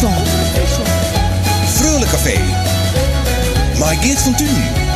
Friesland. Café. Maar Geert van Tuin.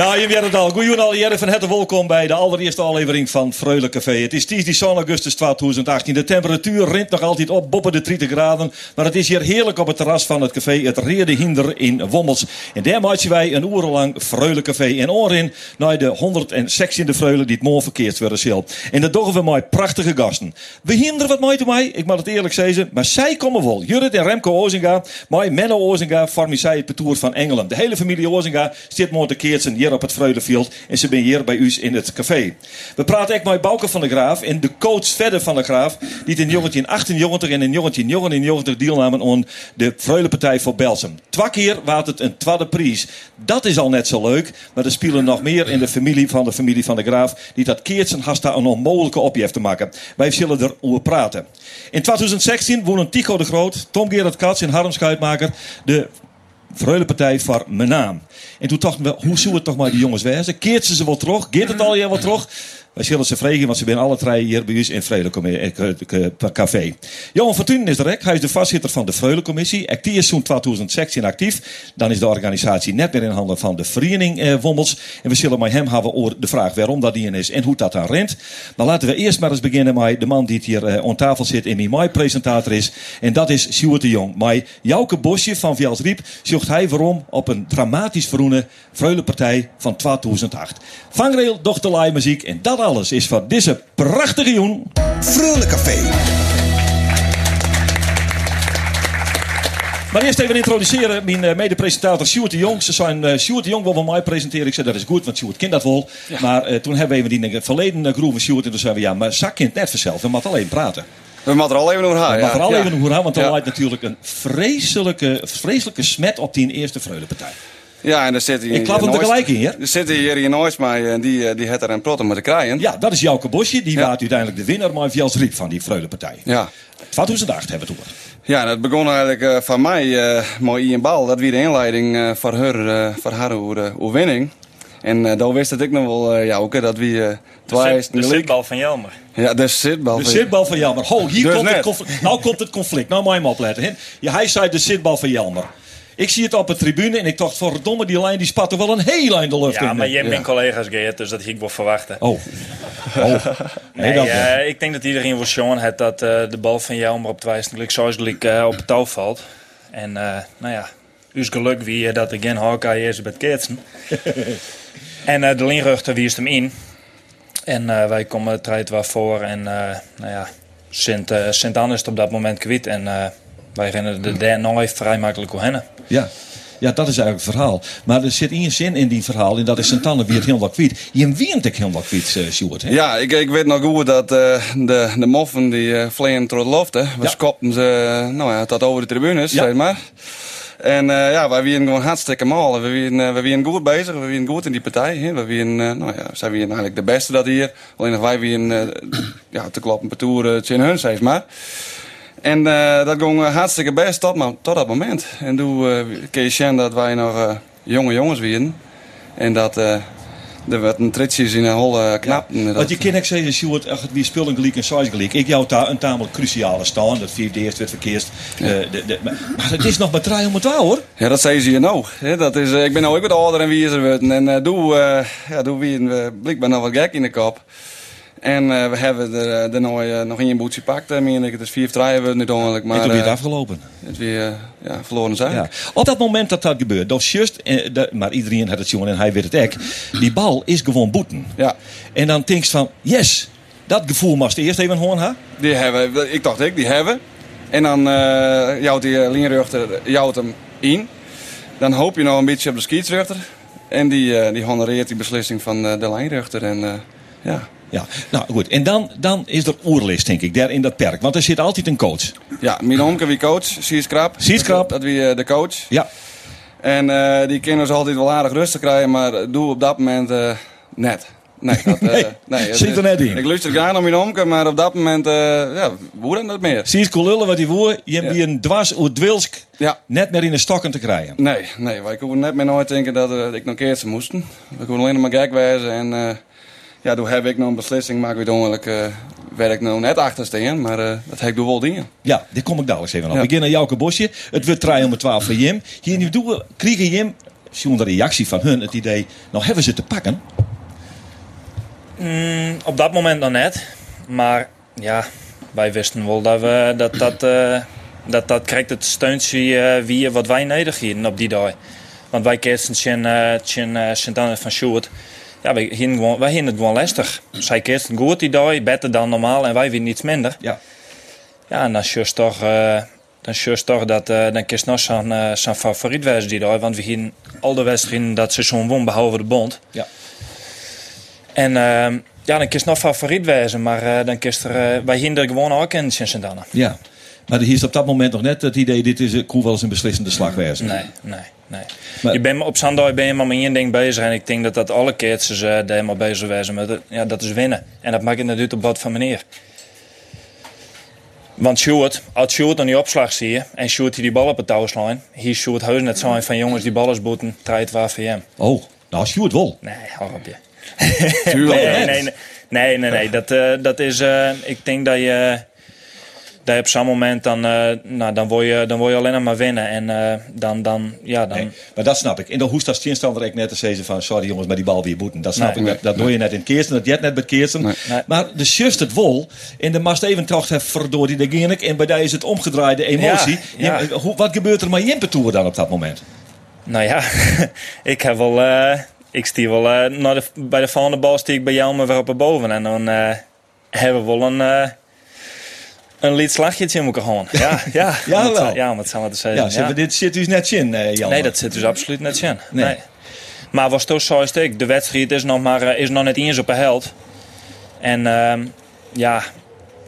Nou, je weet het al. Goeien al, jaren van harte welkom bij de allereerste aflevering van Freule Café. Het is 10 augustus 2018. De temperatuur rint nog altijd op boven de 30 graden. Maar het is hier heerlijk op het terras van het café Het Reerde Hinder in Wommels. En daar maken wij een uur lang Freule Café. En oorin naar de 116e Freule die het morgen verkeerd worden zal. En dat doen we met prachtige gasten. We hinderen wat mooi te mij, ik mag het eerlijk zeggen. Maar zij komen wel. Jurrit en Remco Ozinga, mij Menno Ozinga, vormen zij het van Engeland. De hele familie Ozinga zit morgen te keertsen op het Vreugdefield. En ze zijn hier bij u in het café. We praten echt met Bouke van de Graaf en de coach verder van de Graaf. Die in 1998 en in 1999 deelnamen aan de Vreulepartij voor Belsum. Twee keer waard het een tweede prijs. Dat is al net zo leuk. Maar er spelen nog meer in de familie van de familie van de Graaf. Die dat keertsen hasta een onmogelijke opje te maken. Wij zullen erover praten. In 2016 wonen Tico de Groot, Tom Gerard Katz en Harm Schuitmaker de Vreulepartij voor mijn naam. En toen dachten we, hoe zullen het toch maar die jongens wezen? Keert ze ze wel terug? Geert het al wat terug? Wij zullen ze vragen, want ze zijn alle drie hier bij ons in Vreulecommissie Café. Johan Fortuyn is ook. Hij is de voorzitter van de Vreulecommissie. Actief is zo'n 2016 actief. Dan is de organisatie net meer in handen van de Vereniging eh, Wommels. En we zullen met hem hebben over de vraag waarom dat die is en hoe dat dan rent. Maar laten we eerst maar eens beginnen met de man die hier eh, tafel zit en die mijn presentator is. En dat is Sjoerd de Jong. Maar Jouke Bosje van Riep zocht hij waarom op een dramatisch verroene Vreulepartij van 2008. Vangrail, dochterlaai muziek en dat alles is van deze prachtige joen. Freule Café. Maar eerst even introduceren mijn uh, mede-presentator Sjoerd de Jong. Ze zijn uh, Sjoerd de Jong wil van mij presenteren. Ik zei dat is goed, want Sjoerd kent dat wel. Maar uh, toen hebben we even die verleden uh, groeven Sjoerd. En toen zeiden we ja, maar Zak kent net vanzelf. We moeten alleen praten. We moeten er al even over gaan. We moeten er al ja. even over gaan, want er Ja. lijkt natuurlijk een vreselijke, vreselijke smet op die eerste Vreulepartij. Ja, en daar zit hij Ik klap hem tegelijk in hier. Er zit hier in maar en die, eh, die heeft er een protten met de kraaien. Ja, dat is Jouke Bosje. Die Ja. waard uiteindelijk de winnaar, maar Vels Riep van die Vreulepartij. Ja. 2008 hebben we het over. Ja, dat begon eigenlijk eh, van mij eh met Ian Bal. Dat was de inleiding eh, voor haar, eh, voor haar oer, eh, oer winning. En eh daar wist het ik nog wel, eh, ja, ook dat wie eh twee is de zitbal van Jelmer. Ja, de zitbal. De van- zitbal van Jelmer. Ho, hier Dus komt het conflict. Nou komt het conflict. Nou moet je hem opletten. hè. Ja, hij zei de zitbal van Jelmer. Ik zie het op de tribune en ik dacht, verdomme, die lijn die spat er wel een heel eind de lucht Ja, in. maar jij Ja. bent collega's Geert, dus dat ging ik wel verwachten. Oh. Oh. Nee, Nee, eh, ik denk dat iedereen wel zien heeft dat eh, de bal van Jelmer op het gelijk zoals eh, op het touw valt. En nou ja, dus geluk wie dat geen Hawkeye is bij het keertsen. en de linruchter wie is hem in. En wij komen het rijdt waar voor en nou ja, Sint, eh Sint Anne is het op dat moment kwijt. En wij rennen de derde nooit vrij makkelijk hoe hennen. Ja. Ja, dat is eigenlijk het verhaal. Maar er zit één zin in die verhaal. En dat is Sint-Anne wie het helemaal kwijt. Je wint ik helemaal kwijt, uh, Sjoerd. hè? Ja, ik, ik weet nog goed dat eh, de, de moffen die uh, vleien door de loften. We Ja. skopten ze eh, nou ja, tot over de tribunes, Ja. zeg maar. En eh, ja, wij waren gewoon hartstikke mal. We waren, eh, we waren goed bezig, we waren goed in die partij. Hè. We waren, eh, nou ja, zij waren eigenlijk de beste dat hier. Alleen nog wij waren eh, ja, te kloppen per toer uh, in hun, zeg maar. En eh, dat ging eh, hartstikke best tot, maar, tot dat moment. En toen eh kreeg je zien dat wij nog eh, jonge jongens waren. En dat eh er werd een tritjes in een holle knap. Dat- Want je kan ook zeggen, Sjoerd, wie spullen gelijk en size gelijk. Ik jou daar een tamelijk cruciale staan. Dat vierde eerst werd verkeerd. Eh, de, de, maar, maar het is nog maar 300 hoor. Ja, dat zei ze hier nou. Dat is, eh, ik ben nou ook wat ouder en wie is er. En eh doe, eh ja, doe wie uh, blijkbaar nog wat gek in de kop. En eh, we hebben er, eh, er nog, eh, nog in een boetje pakt. Uh, meen ik. Het is vier draaien we niet ongeluk. Maar en toen weer eh, het afgelopen. het weer eh, ja, verloren zijn. Ja. Op dat moment dat dat gebeurt, dat eh, de- maar iedereen had het jongen en hij weet het ook. Die bal is gewoon boeten. Ja, En dan denk je van, yes, dat gevoel moest eerst even horen. ha? die hebben, ik dacht ik, die hebben. En dan eh jouwt die uh, lijnrechter jouwt hem in. Dan hoop je nog een beetje op de scheidsrechter. En die, eh, die honoreert die beslissing van eh, de lijnrechter. En eh, ja, Ja, nou goed. En dan, dan is er oerlist, denk ik, daar in dat perk. Want er zit altijd een coach. Ja, mijn omke wie coach, Sies Krap. Krap. Dat wie eh, de coach. Ja, En eh, die kunnen ze altijd wel aardig rustig krijgen, maar doe op dat moment eh, net. Nee, dat, Nee, nee, zit er net in. Ik luister graag naar mijn omke, maar op dat moment, eh ja, hoe dan dat meer? zie je lullen wat hij woer. Je hebt Ja. een dwars uit Dwilsk Ja, net meer in de stokken te krijgen. nee, nee, wij konden net meer nooit denken dat ik nog keertje moesten. We konden alleen maar gek wijzen en ja, toen heb ik nog een beslissing, maar uiteindelijk uh, werk nou net achter staan, maar uh, dat heb ik wel dingen. Ja, dit kom ik dadelijk even aan. We beginnen Jouke Bosje. Het wordt 3 om 12 van Jim. Hier nu doen we, kriegen Jim, zonder reactie van hun, het idee, nou hebben ze te pakken. Mm, op dat moment nog net. Maar ja, wij wisten wel dat we, dat, dat, uh, dat, dat krijgt het steuntje uh, wie wat wij nodig hadden op die dag. Want wij keerden Sint uh, Sint van Sjoerd. Ja, wij hadden, wij het gewoon lastig. Zij keerden goed die dag, beter dan normaal en wij weer niets minder. Ja. Ja, en dan is toch, dan is toch dat dan kies nog zo'n zo'n favoriet wezen die dag. Want we gingen al de wedstrijden dat seizoen won behalve de bond. Ja. En ehm, ja, dan kies nog favoriet wezen, maar uh, dan er, uh, wij hinder gewoon ook in sint -Danne. Ja, maar hier is op dat moment nog net het idee, dit is, kon wel eens een beslissende slag wezen. Nee, nee, nee. Maar, je bent, op Sandoy ben je maar met één ding bezig en ik denk dat dat alle keertjes uh, daar helemaal bezig wezen met, ja, dat is winnen. En dat maakt het natuurlijk op wat van manier. Want Sjoerd, als Sjoerd dan die opslag zie je en Sjoerd die die bal op het touw slaan, hier Sjoerd heus net zo van jongens die ballen boeten, draait waar voor hem. Oh, nou Sjoerd wel. Nee, hou op je. nee, nee, nee, nee, nee, Dat, uh, dat is. Uh, ik denk dat je. Dat je op zo'n moment dan, uh, nou, dan, word je, dan word je alleen maar winnen. En dan, dan, ja, dan... Nee, maar dat snap ik. En dan hoest als tegenstander ik net te zeggen van... sorry jongens, maar die bal weer boeten. Dat snap nee, ik. Dat, dat doe je net in Keersen, dat jet net bij Keersen. Maar de just het wol. En de mast even toch verdorie, de ging ik. En bij daar is het omgedraaide emotie. Ja, ja. Je, hoe, wat gebeurt er met Jimpe dan op dat moment? Nou ja, ik heb wel ik stier wel naar de, bij de volgende bal stier ik bij jou maar weer op boven. En dan hebben we wel een, een lied slagje in elkaar gewoon. Ja, ja, ja, wel. Het, ja, om het samen te zeggen. Ja, ja. dit zit dus net in, Jan. Nee, dat zit dus absoluut net in. Nee. nee. Maar was toch zo is het, de wedstrijd is nog, maar, is nog net eens op een held. En ehm, ja,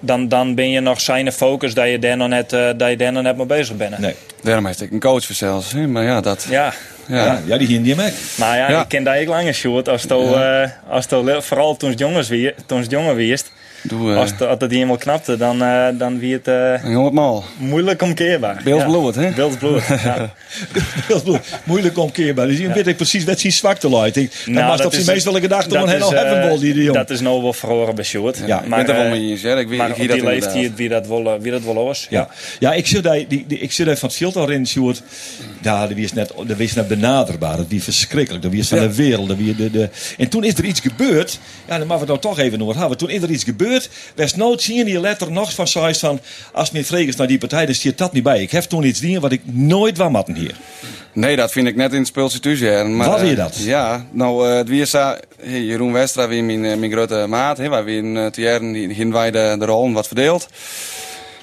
dan, dan ben je nog zijn focus dat je daar nog net, dat je daar nog net mee bezig bent. Nee. Daarom heeft ik een coach voor zelfs. Maar ja, dat... Ja, ja. Ja, ja, die ging die mee. Maar ja, Ja. ik ken dat ik langer short. Als ja. als to, vooral toen het jongens wie, Doe, uh, Als, het, als het helemaal knapte, dan, uh, dan wie het uh, jongen het mal. moeilijk omkeerbaar. Beeld bloed, hè? Beeld bloed, ja. Beeld bloed. Moeilijk omkeerbaar. Dus je ja. weet ik precies wat zijn zwakte luidt. Dan nou, was op zijn meest wel gedacht om een heel hebben die die jongen. Dat is nou wel verloren bij Sjoerd. Ja, ja, maar, ik er wel mee eens. Ja, ik weet maar op wie die dat leeftijd wie dat wel, wie dat wel was. Ja, ja ik zit die, die, ik zit van het veld al in, Sjoerd. Ja, dat was net, dat was net benaderbaar. Dat was verschrikkelijk. Dat was van de wereld. Dat de, de... En toen is er iets gebeurd. Ja, dan moeten we het toch even over hebben. Toen is er iets gebeurd. Was nooit zien je letter nog van zoiets van... Als meer vregels naar die partij, dan zit dat niet bij. Ik heb toen iets dingen wat ik nooit waar matten hier. Nee, dat vind ik net in het. Maar, Wat weer uh, dat? Ja, nou, uh, het wie is uh, Jeroen Westra, wie mijn, uh, mijn grote maat. Waar we in uh, jaren die gingen wij de, de rollen wat verdeeld.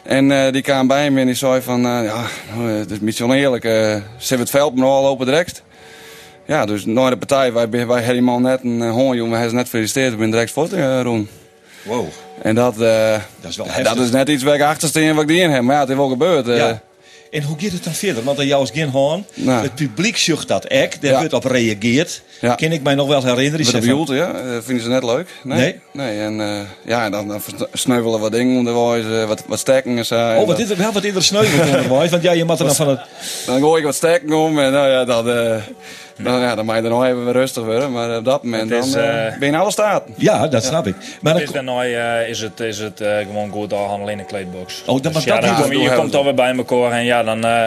En uh, die kwam bij me en die zei van, uh, ja, het is misschien oneerlijk. Uh, ze hebben het veld maar al lopen direct. Ja, dus na de partij, wij, wij man net een uh, honger, jongen, hij is net gefeliciteerd. Ik ben direct foto, uh, Roen. Wow. En dat, uh, dat, is wel dat is net iets waar ik achter steen wat ik die in heb. Maar ja, het is wel gebeurd. Uh. Ja. En hoe gaat het dan verder? Want aan jou is geen hoorn. Nou. Het publiek zucht dat ek. Daar Ja. wordt op reageerd. Ja. Kan ik mij nog wel herinneren. Wat van- bedoelt, ja? Uh, vinden ze net leuk? Nee. Nee. Nee, en uh, ja, dan, dan sneuvelen wat dingen onderwijs, uh, wat, wat stekkingen zijn. Oh, wat is er wel wat eerder sneuvelt onderwijs. Want ja, je moet er dan van het... Dan gooi ik wat stekken om en nou ja, dan, dan, ja, dan mag je er nog even weer rustig worden. Maar op dat moment Het is, dan, uh, eh, ben je in alle staten. Ja, dat snap ik. Maar dan, Is daarna uh, is het, is het uh, gewoon goed doorhandelen in de kleedbox. Oh, dan dus ja, dat dan je, je komt alweer bij elkaar en ja, dan, uh,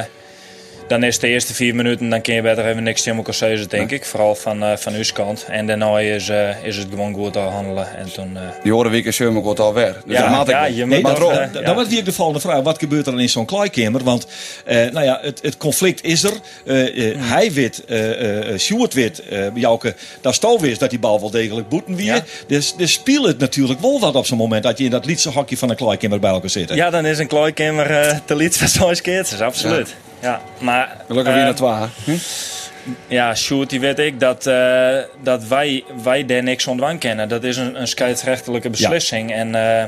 dan is de eerste vier minuten, dan kun je beter even niks tegen elkaar zeggen, denk ik. Vooral van, uh, van uw kant. En daarna is, uh, is het gewoon goed doorhandelen. En toen, uh, Die horen week is Sherman wordt al weg. Dus Ja, dat maat ik ja, je Nee, dat, maar, dat, eh, dat, ja. was weer de volgende vraag. Wat gebeurt er dan in zo'n kleikamer? Want eh, nou ja, het, het conflict is er. Eh, eh, Hmm. Hij weet, eh eh Sjoerd weet, eh Jouke, dat Stal wist dat die bal wel degelijk boeten weer. Ja. Dus, dus speelt het natuurlijk wel wat op zo'n moment dat je in dat liedse hokje van een kleikamer bij elkaar zit. ja, dan is een kleedkamer uh, te lied van zo'n keertjes, absoluut. Ja. maar, Gelukkig weer naar twa. Hm? Ja, Sjoerd, die weet ik dat, eh, dat wij, wij daar niks ontwang kennen. Dat is een, een scheidsrechtelijke beslissing. En eh,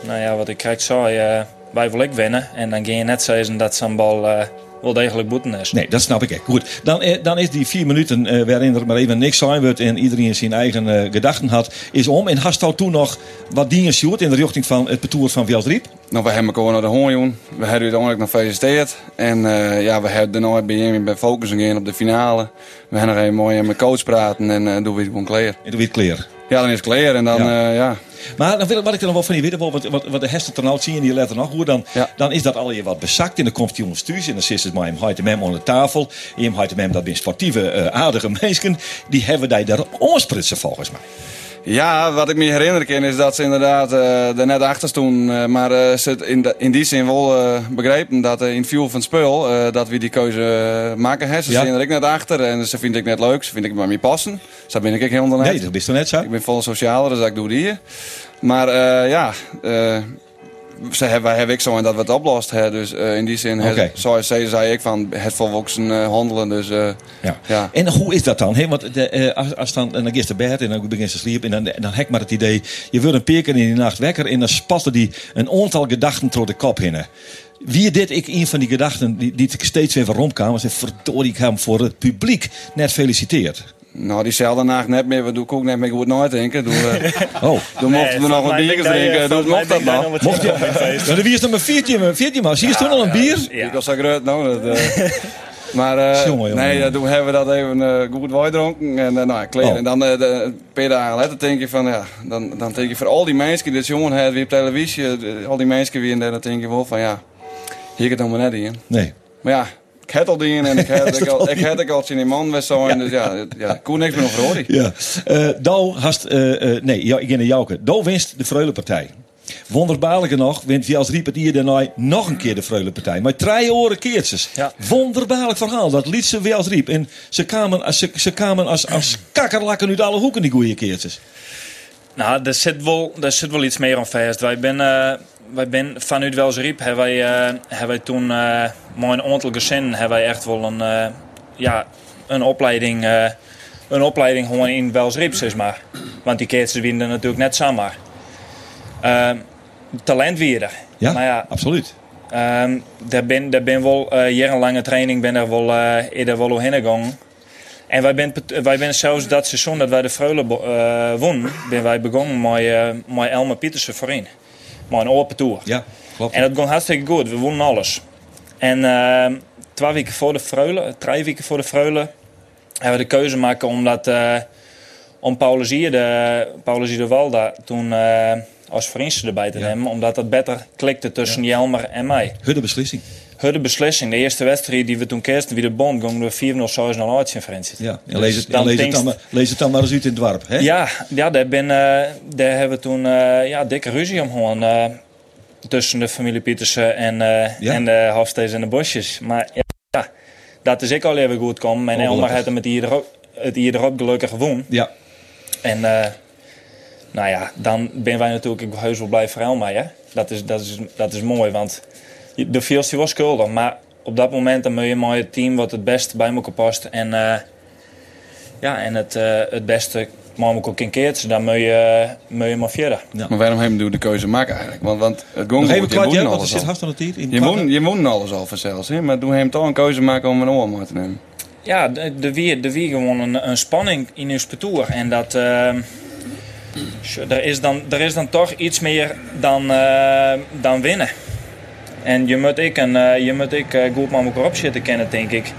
nou ja, wat ik krijg zei, eh, wij wil ik winnen. En dan ga je net zeggen dat zo'n bal wel degelijk boeten is. Nee, dat snap ik echt. Goed, dan, eh, dan is die vier minuten eh, waarin er maar even niks zijn wordt en iedereen zijn eigen eh, gedachten had, is om. En hast jou toen nog wat dingen Sjoerd in de richting van het betoer van Velsriep? Nou, we hebben elkaar naar de hoorn. We hebben uiteindelijk nog gefeliciteerd. En uh, ja, we hebben daarna bij hem bij focus gaan op de finale. We hebben nog even mooi met mijn coach praten en uh, doen we het gewoon klaar. En toen weer kleer. Ja, dan is het klaar en dan, Ja. ja. ja. Maar dan wil, wat ik er nog wel van je weten, wat, wat, wat de hesten er nou zien in die letter nog hoe, dan, Ja. dan is dat al je wat bezakt en dan komt die jongens thuis en dan zit het maar hem houdt hem onder de tafel. En hem houdt hem dat zijn sportieve, eh, aardige mensen, die hebben die daar aanspritsen volgens mij. Ja, wat ik me herinner kan is dat ze inderdaad eh, er net achter stonden. eh, maar eh, ze in, de- in die zin wel begrepen dat in het view van het spul dat we die keuze maken. Hè. Ze Ja. zijn er ik net achter en ze vind ik net leuk. Ze vind ik bij mij passen. Zo ben ik helemaal net. Nee, dat is toch net zo? Ik ben vol socialer, dus ik doe die hier. Maar ja, ze hebben, hebben ik zo en dat we het oplost. Hè. Dus eh, in die zin, hè, zoals ze zei ik van het volksen eh handelen. Dus eh, Ja. ja. En hoe is dat dan? Want de, als, als dan, en dan bed en dan begint ze sliepen en dan, dan heb ik maar het idee, je wordt een paar keer in de nacht wekker en dan spatten die een aantal gedachten door de kop heen. Wie dit ik een van die gedachten die, die ik steeds weer rondkwam, zei verdorie ik hem voor het publiek net feliciteerd. Nou, diezelfde nacht net meer. We doen ook net meer goed nooit denken. Doe, eh, Oh. dan mochten we nog wat biertjes drinken. Doe, mocht dat nog? Mocht je? Ja, wie is dan maar 14, maar 14 maar. Zie je toen al een bier? Ik was zo groot, nou. Dat, eh, maar eh, Jongen, jongen, nee, toen hebben we dat even eh, goed gedronken. En nou, ja, klaar. Oh. En dan de, een paar dagen later denk je van, ja, dan, dan denk je voor al die mensen die dit jongen hebben weer op televisie, al die mensen weer in daar, dan denk je wel van, ja, hier gaat het helemaal net in. Nee. Maar ja, ik had al die in en ik had ik al, ik had ik al in die man was zo en dus ja, ja, ik kon niks meer nog verhoren. Ja. Eh Douw hast, eh, eh, nee, ja, ik ga naar Jouke. Douw winst de Freulenpartij. Wonderbaarlijke nog, wint wie als Riepetier daarna nog een keer de Freulenpartij. Maar drie oren keertjes. Ja. Wonderbaarlijk verhaal. Dat liet ze weer als riep. En ze kwamen, als- ze, ze kwamen als, als kakkerlakken uit alle hoeken, die goede keertjes. Nou, er zit wel, er zit wel iets meer aan vast. Wij ben, eh, wij ben vanuit Welsriep hebben wij, eh, hebben wij toen eh met een aantal gezinnen hebben wij echt wel een, eh, ja, een opleiding, een opleiding gewoon in Welsriep, zeg maar. Want die keertjes winnen natuurlijk net samen. Uh, talent wie er. Ja, Maar ja, absoluut. Ehm daar ben, daar ben wel eh jarenlange training ben er wel eh eerder wel heen gegaan. En wij ben, wij ben zelfs dat seizoen dat wij de Freulen eh won, ben wij begonnen met, eh met Elmer Pietersen voorin. Met een open tour. Ja, klopt. En dat ging hartstikke goed. We wonnen alles. En ehm, twee weken voor de Freulen, drie weken voor de Freulen, hebben we de keuze maken om dat, eh, om Paulus hier, de, Paulus hier de Walda, toen eh, als vriendje erbij te Ja. nemen. Omdat dat beter klikte tussen Jelmer en mij. Hudde beslissing. Hudde beslissing. De eerste wedstrijd die we toen kersten, wie de bond, gingen we 4-0 6 0 uit. Ja, en Dus lees het, en dan lees, het dan, maar- lees het dan maar eens uit in het dorp. Hè? Ja, ja daar, ben, eh, daar hebben we toen eh, ja, dikke ruzie om gewoon. eh, tussen de familie Pietersen en, Ja. en de Hofstees en de Bosjes. Maar ja, dat is ik al even goed komen. En Elmar gelukkig. had hem het hier erop, het hier erop gelukkig gewonnen. Ja. En nou ja, dan ben wij natuurlijk ik heus wel blij voor Elmar. Hè? Dat, is, dat, is, dat is mooi, want de Fields die was schuldig. Maar op dat moment dan moet je maar het team wat het beste bij elkaar past. En, eh, ja, en het, eh, het beste maar kan keert. Dan moet je, moet je maar verder. Maar waarom hebben we de keuze maken eigenlijk? Want, want het ging Nog even je kwart, ja, want er alles zit al. hard aan de tijd. in Je woont, je woont alles al vanzelfs, hè? maar doe hem toch een keuze maken om een oor te nemen. Ja, de, weer, de weer gewoon een, een spanning in uw tour. En dat. tjo, er, is dan, er is dan toch iets meer dan, eh, dan winnen. En je moet ik, en, eh, je moet ik eh, goed met elkaar op zitten kennen, denk ik.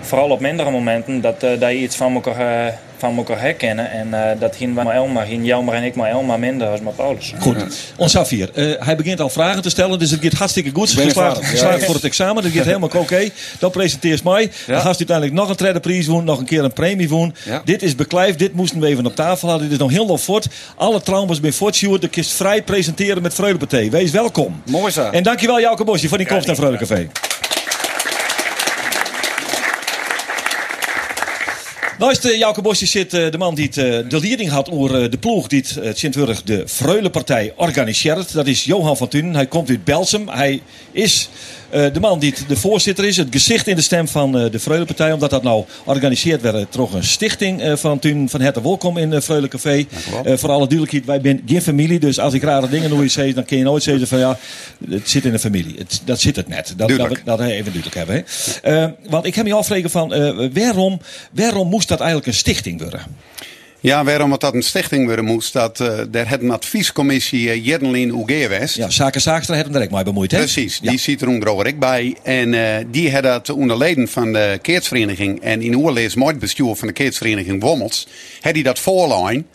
Vooral op mindere momenten, dat, eh, dat je iets van elkaar, van elkaar herkennen. En eh, dat ging maar Elma, ging Jelmer en ik maar Elma minder als maar Paulus. Goed, ons Safir. eh, hij begint al vragen te stellen, dus het gaat hartstikke goed. Geslaagd, geslaagd Ja. voor het examen, dat gaat helemaal oké. Dan presenteert mij. Dan gaat hij uiteindelijk nog een derde prijs doen, nog een keer een premie doen. Ja. Dit is beklijf, dit moesten we even op tafel hadden. Dit is nog heel nog voort. Alle trauma's bij Fortune, de kist vrij presenteren met Freudepathé. Wees welkom. Mooi zo. En dankjewel Jouke Bosje voor die komst naar Freude Café. Naast uh, Jouke Bosje zit eh, de man die het, eh, de leiding had over eh, de ploeg die het Sint-Wurg de Freulepartij organiseert. Dat is Johan van Tunen. Hij komt uit Belsum. Hij is de man die de voorzitter is. Het gezicht in de stem van de Freulepartij. Omdat dat nou organiseerd werd door een stichting van Tunen van Hette Welkom in Freule Café. Eh, voor alle duidelijkheid, wij zijn geen familie. Dus als ik rare dingen doe, zeg, dan kun je nooit zeggen van ja, het zit in een familie. Het, dat zit het net. Dat, dat, dat even duidelijk hebben. Hè. Uh, want ik heb me afvregen van uh, waarom, waarom moest dat eigenlijk een stichting worden? Ja, waarom het dat een stichting worden moest, dat uh, daar het een adviescommissie uh, UG was. Ja, Zaken heeft hem er ook mee bemoeid, hè? Precies, die zit er onder ook bij. En uh, die had dat onder leden van de keertsvereniging en in oorlees mooi bestuur van de keertsvereniging Wommels, had hij dat voorlijn.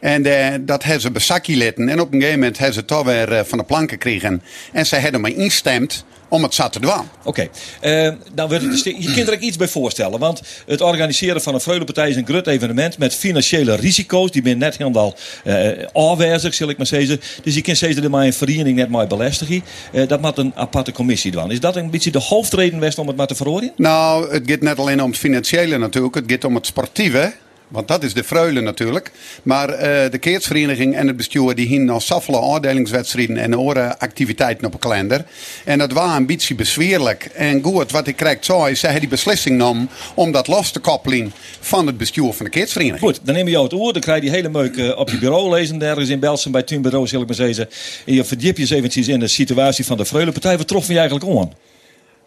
En eh, dat hebben ze bezakkie litten. En op een gegeven moment hebben ze toch weer eh, van de planken gekregen. En ze hebben mij instemd om het zat te doen. Oké, eh, dan wordt het, je kunt er ook iets bij voorstellen. Want het organiseren van een Freulepartij is een groot evenement met financiële risico's. Die ben net helemaal uh, afwezig, zal ik maar zeggen. Dus je kunt dat maar een vereniging net maar belastigen. Uh, dat moet een aparte commissie doen. Is dat een beetje de hoofdreden west om het maar te verhoren? Nou, het gaat net alleen om het financiële natuurlijk. Het gaat om het sportieve. Want dat is de Freulen natuurlijk. Maar uh, de keertsvereniging en het bestuur die hingen al saffele afdelingswedstrijden en andere activiteiten op een kalender. En dat was een beetje bezweerlijk. En goed, wat ik krijg zei, ze hebben die beslissing genomen om dat los te koppelen van het bestuur van de keertsvereniging. Goed, dan neem je jou het oor. Dan krijg je die hele meuk uh, op je bureau lezen. Ergens in Belsen bij Tuinbureau, zal ik maar zeggen. En je verdiep je eens eventjes in de situatie van de Freulenpartij. Wat troffen je eigenlijk om?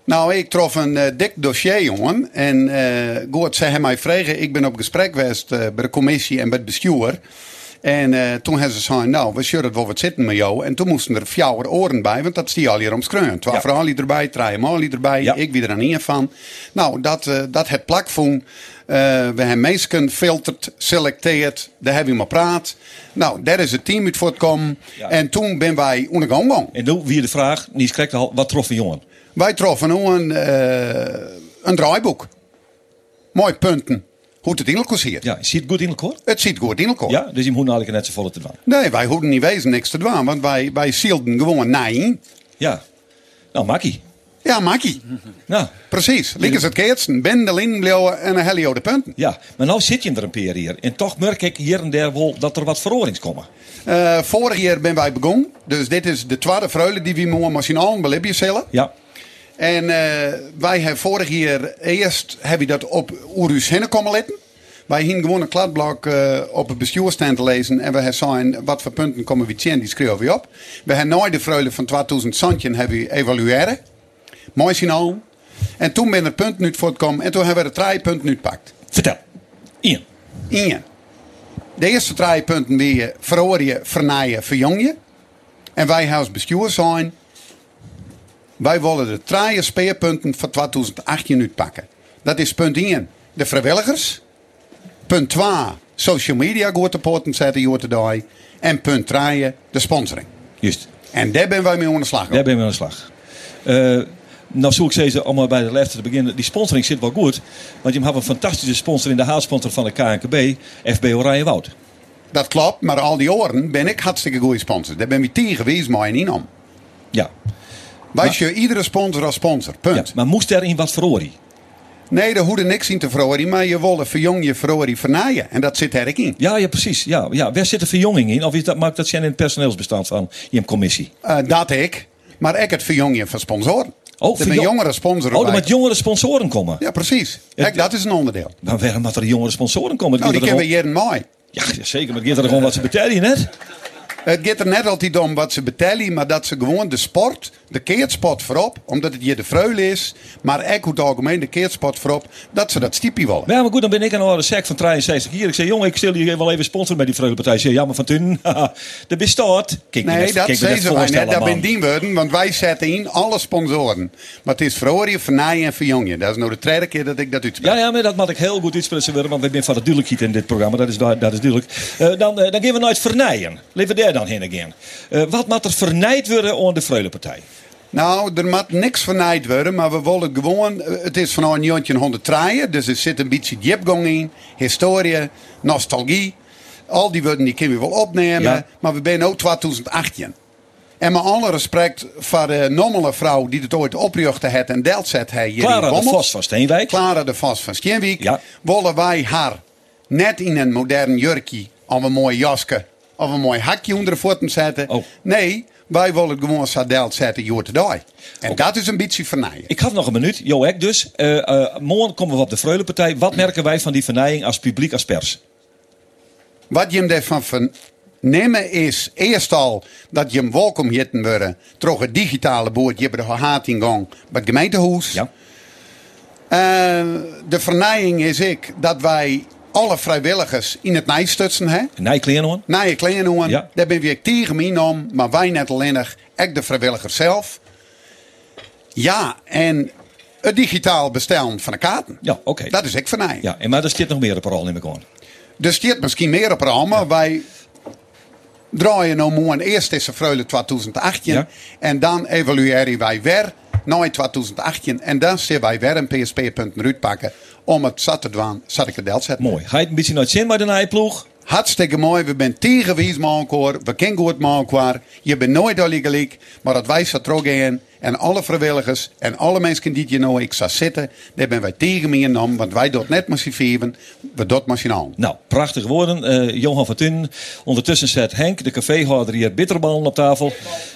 Nou, ik trof een uh, dik dossier, jongen. En uh, goed, ze hebben mij vragen. Ik ben op gesprek geweest uh, bij de commissie en bij het bestuur. En uh, toen hebben ze gezegd, nou, we zullen wel wat zitten met jou. En toen moesten er vier oren bij, want dat is die al hier omschreven. Twee ja. verhalen erbij, drie erbij, ja. ik wie er aan een van. Nou, dat, uh, dat het plakvoen. Uh, we hebben mensen filterd, selecteerd, daar hebben we maar praat. Nou, daar is het team uit voortkomen. Ja. En toen ben wij ondergang. En toen weer de vraag, niet correct, wat trof een jongen? Wij troffen nu een, uh, een draaiboek. Mooi punten. Hoe het in elkaar zit. Ja, ziet het goed in elkaar? Het ziet goed in elkaar. Ja, dus je moet eigenlijk net zo volle te doen. Nee, wij hoeven niet wezen niks te doen. Want wij, wij zielden gewoon nee. Ja. Nou, makkie. Ja, makkie. Nou. Precies. Links het keertsen, bende, linblijven en een helio de punten. Ja, maar nou zit je er een paar hier. En toch merk ik hier en daar wel dat er wat verorings komen. Uh, vorig jaar ben wij begonnen. Dus dit is de tweede vreule die we moeten machinaal belibje zullen. Ja. En uh, wij hebben vorig jaar eerst heb je dat op Oerus heen komen letten. Wij gingen gewoon een kladblok uh, op het bestuurstand te lezen. En we hebben zijn wat voor punten komen we tien, die schreeuwen we op. We hebben nooit de vreule van 2000 Santje hebben evalueren. Mooi signaal. En toen ben er punten uit voortkomen. En toen hebben we de drie punten uitgepakt. Vertel. Ian. Ian. De eerste drie punten weer verhoren, vernaaien, verjongen. En wij als bestuur zijn... Wij willen de drie speerpunten van 2018 uitpakken. Dat is punt 1, de vrijwilligers. Punt 2, social media goed te poten zetten, hier te doen. En punt 3, de sponsoring. Juist. En daar ben wij mee aan de slag. Daar ben we aan de slag. Uh, nou zoek ik zeggen, om bij de laatste te beginnen. Die sponsoring zit wel goed. Want je hebt een fantastische sponsor in de haatsponsor van de KNKB, FB Oranje Woud. Dat klopt, maar al die oren ben ik hartstikke goede sponsor. Daar ben we tegen geweest, maar niet om. Ja. Wij je iedere sponsor als sponsor. Punt. Ja, maar moest er in wat verhoren? Nee, daar hoede niks in te verhoren, maar je wilde verjong je verhoren vernaaien. En dat zit er in. Ja, ja precies. Ja, ja. Waar zit de verjonging in? Of is dat, maakt dat zijn in het personeelsbestand van je commissie? Uh, dat ik. Maar ik het verjongen van sponsoren. Oh, er zijn jongere sponsoren. Oh, er met jongere sponsoren komen. Ja, precies. Kijk, dat is een onderdeel. Maar waarom moet er jongere sponsoren komen? Nou, die kennen we hier mooi. Ja, zeker. Maar het gaat er gewoon wat ze betalen, net. Het gaat er net altijd om wat ze betalen, maar dat ze gewoon de sport, de keertsport voorop, omdat het hier de vreule is, maar ook het algemeen de keertsport voorop, dat ze dat stiepje willen. Ja, maar goed, dan ben ik een oude sec van 63 hier. Ik zeg, jongen, ik stel je wel even sponsoren met die vreulepartij. Ik zeg, jammer van toen, de bestaat. Kijk, nee, dat zeggen ze wij net, dat ben die worden, want wij zetten in alle sponsoren. Maar het is verhoren, vernaaien en verjongen. Dat is nou de tweede keer dat ik dat uitspreek. Ja, ja, maar dat moet ik heel goed uitspreken want we zijn van de duidelijkheid in dit programma, dat is, dat is duidelijk. Uh, dan, uh, dan gaan we nooit vernaaien. Leven daar dan heen again. Uh, wat moet er vernijd worden aan de Vreulepartij? Nou, er moet niks vernijd worden, maar we willen gewoon. Het is van 1903, dus er zit een beetje diepgang in, historie, nostalgie. Al die woorden die kunnen we wel opnemen, ja. maar we zijn ook 2018. En met alle respect voor de normale vrouw die het ooit oprichten heeft en deelt zet hij hier Clara de Vos van Steenwijk. Clara de Vos van Steenwijk. Ja. Willen wij haar net in een modern jurkje of een mooi jasje of een mooi hakje onder de voeten zetten. Oh. Nee, wij willen gewoon sadelt zetten, joh te En okay. dat is een beetje vernaaien. Ik had nog een minuut. Jo, ik dus. Uh, uh, morgen komen we op de Vreulenpartij. Wat merken wij van die vernijing als publiek, als pers? Wat je hem ervan vernemen is eerst al dat je hem welkom hitten worden. Toch het digitale boord. Je hebt de gehad in gang bij het gemeentehuis. Ja. Uh, de vernijing is ik dat wij alle vrijwilligers in het nijstutsen. Hè? Nijkleren Nijkleren ja. Daar ben we tegen me om, maar wij net alleen ik de vrijwilligers zelf. Ja, en het digitaal bestellen van de kaarten. Ja, oké. Okay. Dat is ik van mij. Ja, en maar er staat nog meer op rol in elkaar. Er staat misschien meer op rol, maar ja. wij draaien nou morgen eerst is de Freule 2018 Ja. en dan evalueren wij weer na 2018 en dan zullen wij weer een PSP-punten uitpakken om het zat te doen, zat ik het deel zetten. Mooi. Ga je een beetje naar het zin bij de nijploeg? Hartstikke mooi. We zijn met elkaar. We kennen goed elkaar. Je bent nooit al gelijk. Maar dat wij zo terug in. En alle vrijwilligers en alle mensen die nou ik zou zitten. Daar ben wij tegen me genomen. Want wij het net vijven. We z'n allen. Nou, prachtige woorden. Eh, Johan van Tun. Ondertussen zet Henk, de caféhouder, hier bitterballen op tafel.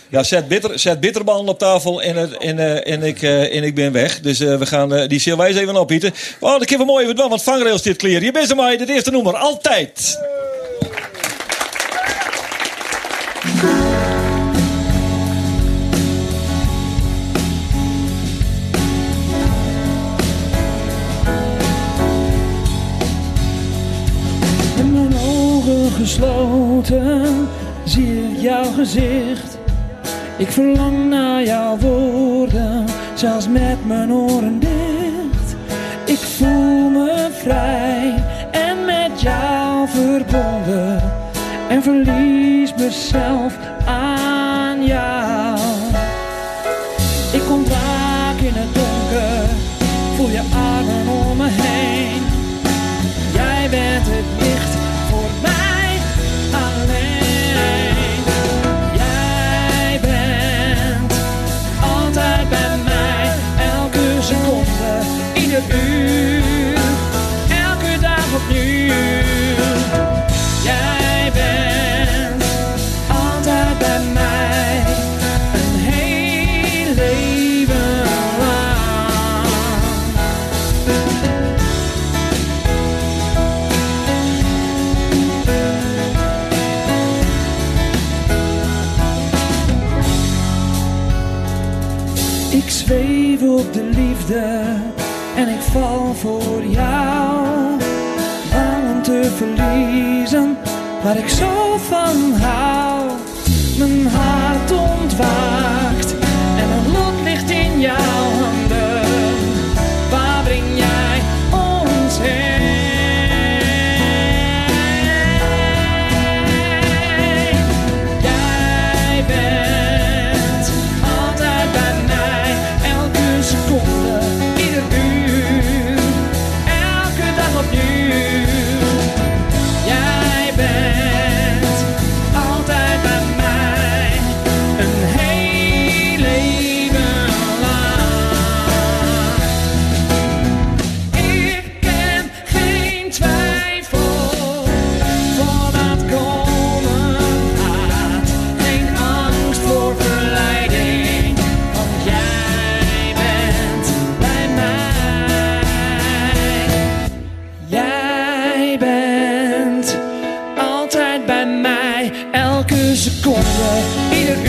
Ja, zet, bitter, zet bitterballen op tafel en, eh, ik, eh, en ik ben weg. Dus we gaan die eens even opbieden. Oh, dat kunnen we mooi even doen, want vangrails dit kleren. Je bent er maar, het eerste nummer, altijd. Gesloten zie ik jouw gezicht. Ik verlang naar jouw woorden, zelfs met mijn oren dicht. Ik voel me vrij en met jou verbonden. En verlies mezelf aan jou. Verliezen waar y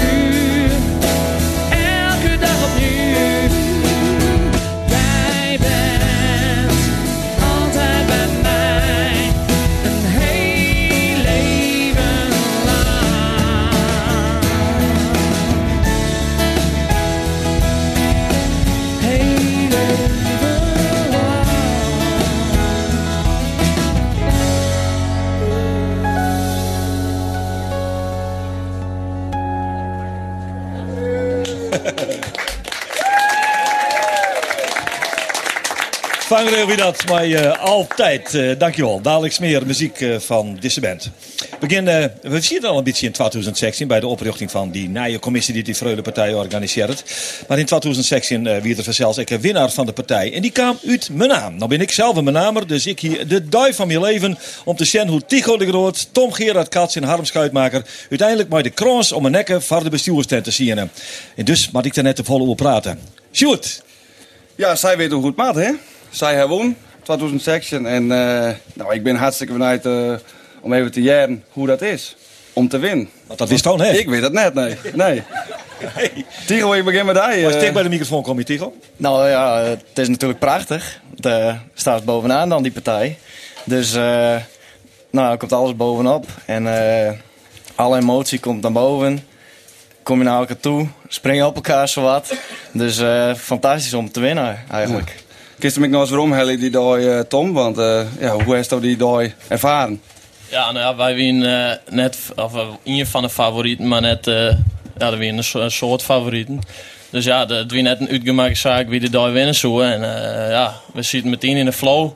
Vangrail wie dat, maar eh, altijd. eh, dankjewel. Dadelijk meer muziek eh, van deze band. Begin, we zien al een beetje in 2016 bij de oprichting van die nieuwe commissie die die Freule Partij organiseert. Maar in 2016 eh wie er vanzelfs ik een winnaar van de partij. En die kwam uit mijn naam. Nou ben ik zelf een namer, dus ik hier de duif van mijn leven om te zien hoe Tycho de Groot, Tom Gerard Kats en Harm Schuitmaker uiteindelijk bij de kroons om mijn nekken voor de bestuurstent te zien. En dus moet ik daar net te volle over praten. Sjoerd, Ja, zij weet hoe goed maat, hè? Zij hebben won, 2016. En eh, nou, ik ben hartstikke benieuwd eh, om even te jaren hoe dat is. Om te winnen. want dat wist gewoon hè? Ik weet het net, nee. nee. Tigo, ik begin met jou. Als eh. ik bij de microfoon kom je Tycho. Nou ja, het is natuurlijk prachtig. Het staat bovenaan dan, die partij. Dus, eh nou, er komt alles bovenop. En eh, alle emotie komt naar boven. Kom je naar elkaar toe, springen op elkaar zowat. Dus eh, fantastisch om te winnen, eigenlijk. Kist ik nog eens waarom, die dag, eh, Tom? Want eh, ja, hoe heeft jou die dag ervaren? Ja, nou ja, wij winnen eh, net, of een van de favorieten, maar net, ja, winnen een, so- een soort favorieten. Dus ja, het was net een uitgemaakte zaak wie de daar winnen zou. En ja, we zitten meteen in de flow.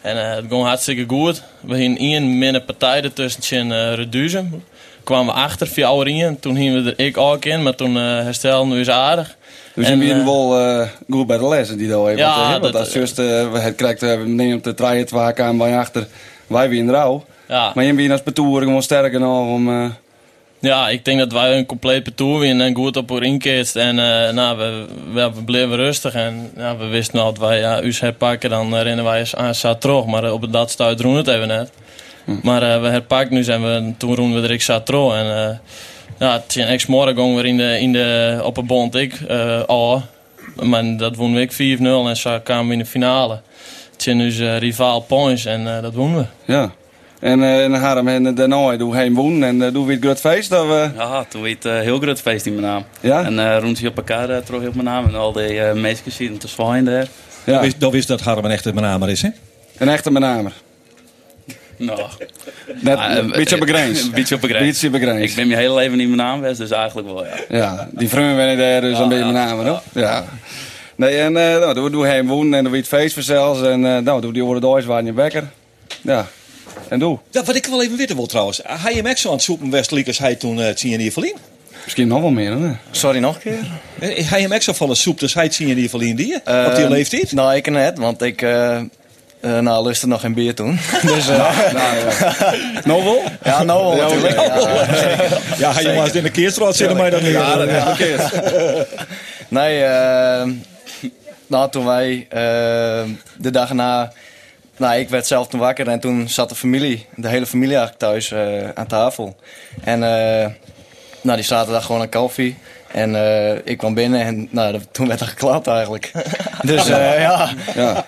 En het ging hartstikke goed. We hadden één minder partij ertussen uh, Reduzen. Kwamen we achter, via Aurien. Toen gingen we er ik ook in, maar toen herstelden we eens aardig. Dus En, je bent eh, wel eh, goed bij de lessen die daar hebben. Ja, want, als juist eh, we het krijgt, we nemen de trein twee aan bij achter. Wij weer in rouw. Ja. Maar je bent als betoer gewoon sterker nog om. Ja, ik denk dat wij een compleet parcours winnen en goed op haar inkeert. En nou, we, we, we bleven rustig en ja, we wisten al dat wij ja, us herpakken, dan rennen wij eens aan terug. Maar op dat stuit doen het even net. Maar eh, we herpakken nu en we, toen roemen we zat terug. En ja, het is ex morgen gingen we in de, in de, op een bond ik eh, al. Maar dat wonnen we ik 4-0 en zo kwamen we in de finale. Het is nu zijn rivaal Points en eh, dat wonnen we. ja. En, eh en Harm en daarna doe heen wonen en uh, doe weer het groot feest. Of, eh, Ja, toen het heel groot feest in mijn naam. Ja? En uh, rond je op elkaar uh, terug op mijn naam. En al die uh, meisjes zien te zwaaien daar. ja. Dan wist, dan wist dat Harm een echte benamer is, hè? Een echte benamer. Nou, Net, Ah, een beetje op de grens. Een beetje op grens. Beetje op ik ben mijn hele leven niet mijn naam geweest, dus eigenlijk wel, ja. Ja, die vrienden ben daar dus een beetje benamer, hoor. Ja. Nee, en uh, nou, doe, doe heen wonen en doe het feest voor zelfs. En uh, nou, doe die oren waar in je bekker. Ja. En doe. Ja, wat ik wel even weten wil trouwens. Hij hem echt zo aan het soepen Westelijk als hij toen uh, het zien hier verlien. Misschien nog wel meer, hè? Sorry, nog een keer? Hij hem echt zo van de soep, dus hij het zien hier verlien die uh, op die leeftijd? Nou, ik net, want ik... Uh, nou, lustte nog geen bier toen. dus, uh, nou, ja. wel? Ja, nou wel natuurlijk. Ja, ja, ja jongens, in de keerstraat zitten mij dan niet. Ja, dat ja. Nee, uh, nou toen wij de dag na... Nou, ik werd zelf toen wakker en toen zat de familie, de hele familie eigenlijk thuis aan tafel. En nou, die zaten daar gewoon aan koffie. En ik kwam binnen en nou, toen werd er geklapt eigenlijk. dus ja... ja.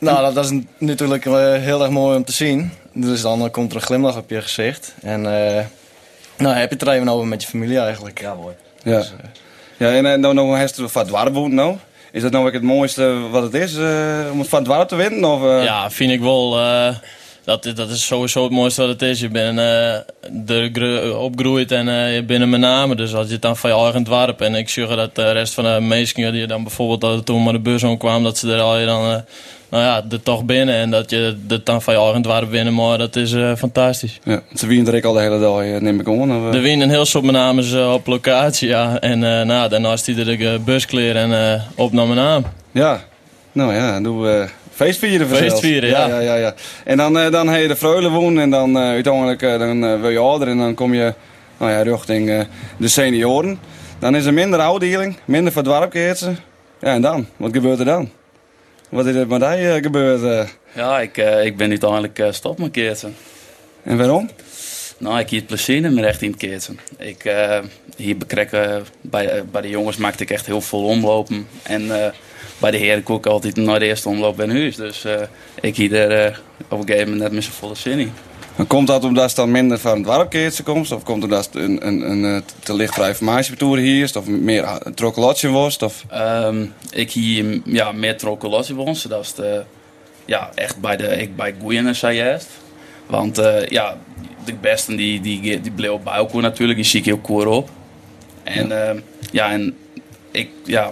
Nou, dat, is natuurlijk uh, heel erg mooi om te zien. Dus dan uh, komt er een glimlach op je gezicht. En uh, nou, heb je het er even over met je familie eigenlijk. Ja, mooi. Ja, dus, ja en dan nou, heeft het van woont nou. Is dat nou ook het mooiste wat het is om het van te winnen? Of, Ja, vind ik wel. Dat, dat is sowieso het mooiste wat het is. Je bent er opgegroeid en je bent met name. Dus als je het dan van je eigen dwarp. En ik zeg dat de rest van de mensen die dan bijvoorbeeld dat toen maar de bus kwam, dat ze er al dan nou ja, er toch binnen en dat je er dan van je eigen dwarp binnen, maar dat is uh, fantastisch. Ja, ze winnen er al de hele dag, neem ik aan. Of, uh... Er winnen heel soort namen uh, op locatie, ja. En uh, nou, daarna is hij de buscleer en op naar mijn naam. Ja, nou ja, doen we feest vieren Feest vieren, ja. ja, ja, ja. En dan, dan heb je de Freulen wonen en dan uiteindelijk dan, wil je ouder en dan kom je nou ja, richting de senioren. Dan is er minder ouddeling, minder verdwarpkeertsen. Ja, en dan? Wat gebeurt er dan? Wat is er met uh, gebeurd? Ja, ik, ik ben uiteindelijk stop met keertsen. En waarom? Nou, ik hier het plezier in het keertsen. Ik, hier bekreeg, bij, bij de jongens maakte ik echt heel veel omlopen. En bij de heren kook ik altijd naar de eerste omloop bij huis. Dus ik hier er op een gegeven moment net met z'n volle zin in. Maar komt dat omdat het dan minder van het warpkeertje komt? Of komt omdat het een, een, een te lichtvrij informatiebetoer hier is? Of meer trokkelotje was? Of? Um, ik hier ja, meer trokkelotje was. Dat is de, ja, echt bij, de, ik bij Goeien zei juist. Want uh, ja, de besten die, die, die bleven bij elkaar natuurlijk. Die zie ik heel koer op. En ja, uh, ja en ik, ja,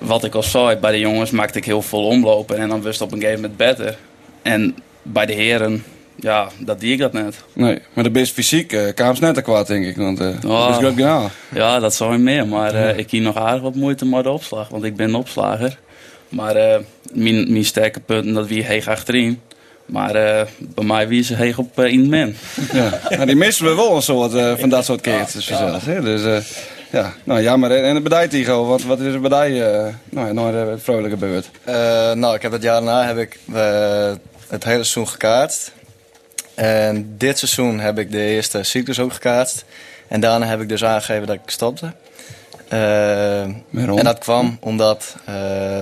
wat ik al zei, bij de jongens maakte ik heel veel omlopen. En dan wist op een gegeven moment beter. En bij de heren ja, dat die ik dat net. Nee, maar de best fysiek uh, kwam net te kwaad, denk ik. Want uh, oh, dat is goed gedaan. Ja, dat zou je meer. Maar uh, ik hier nog aardig wat moeite met de opslag. Want ik ben een opslager. Maar mijn, mijn sterke punten, dat wie heeg achterin. Maar bij mij wie ze heeg op in men. Ja, nou, die missen we wel een soort van dat soort keertjes. Ja, ja. Dus ja, nou jammer. En de bedij Tigo, wat, wat is er bedij nou, nou, het vrolijk gebeurd? nou, ik heb het jaar daarna heb ik het hele seizoen gekaartst. En dit seizoen heb ik de eerste cyclus ook gekaatst. En daarna heb ik dus aangegeven dat ik stopte. Uh, en dat kwam omdat, uh,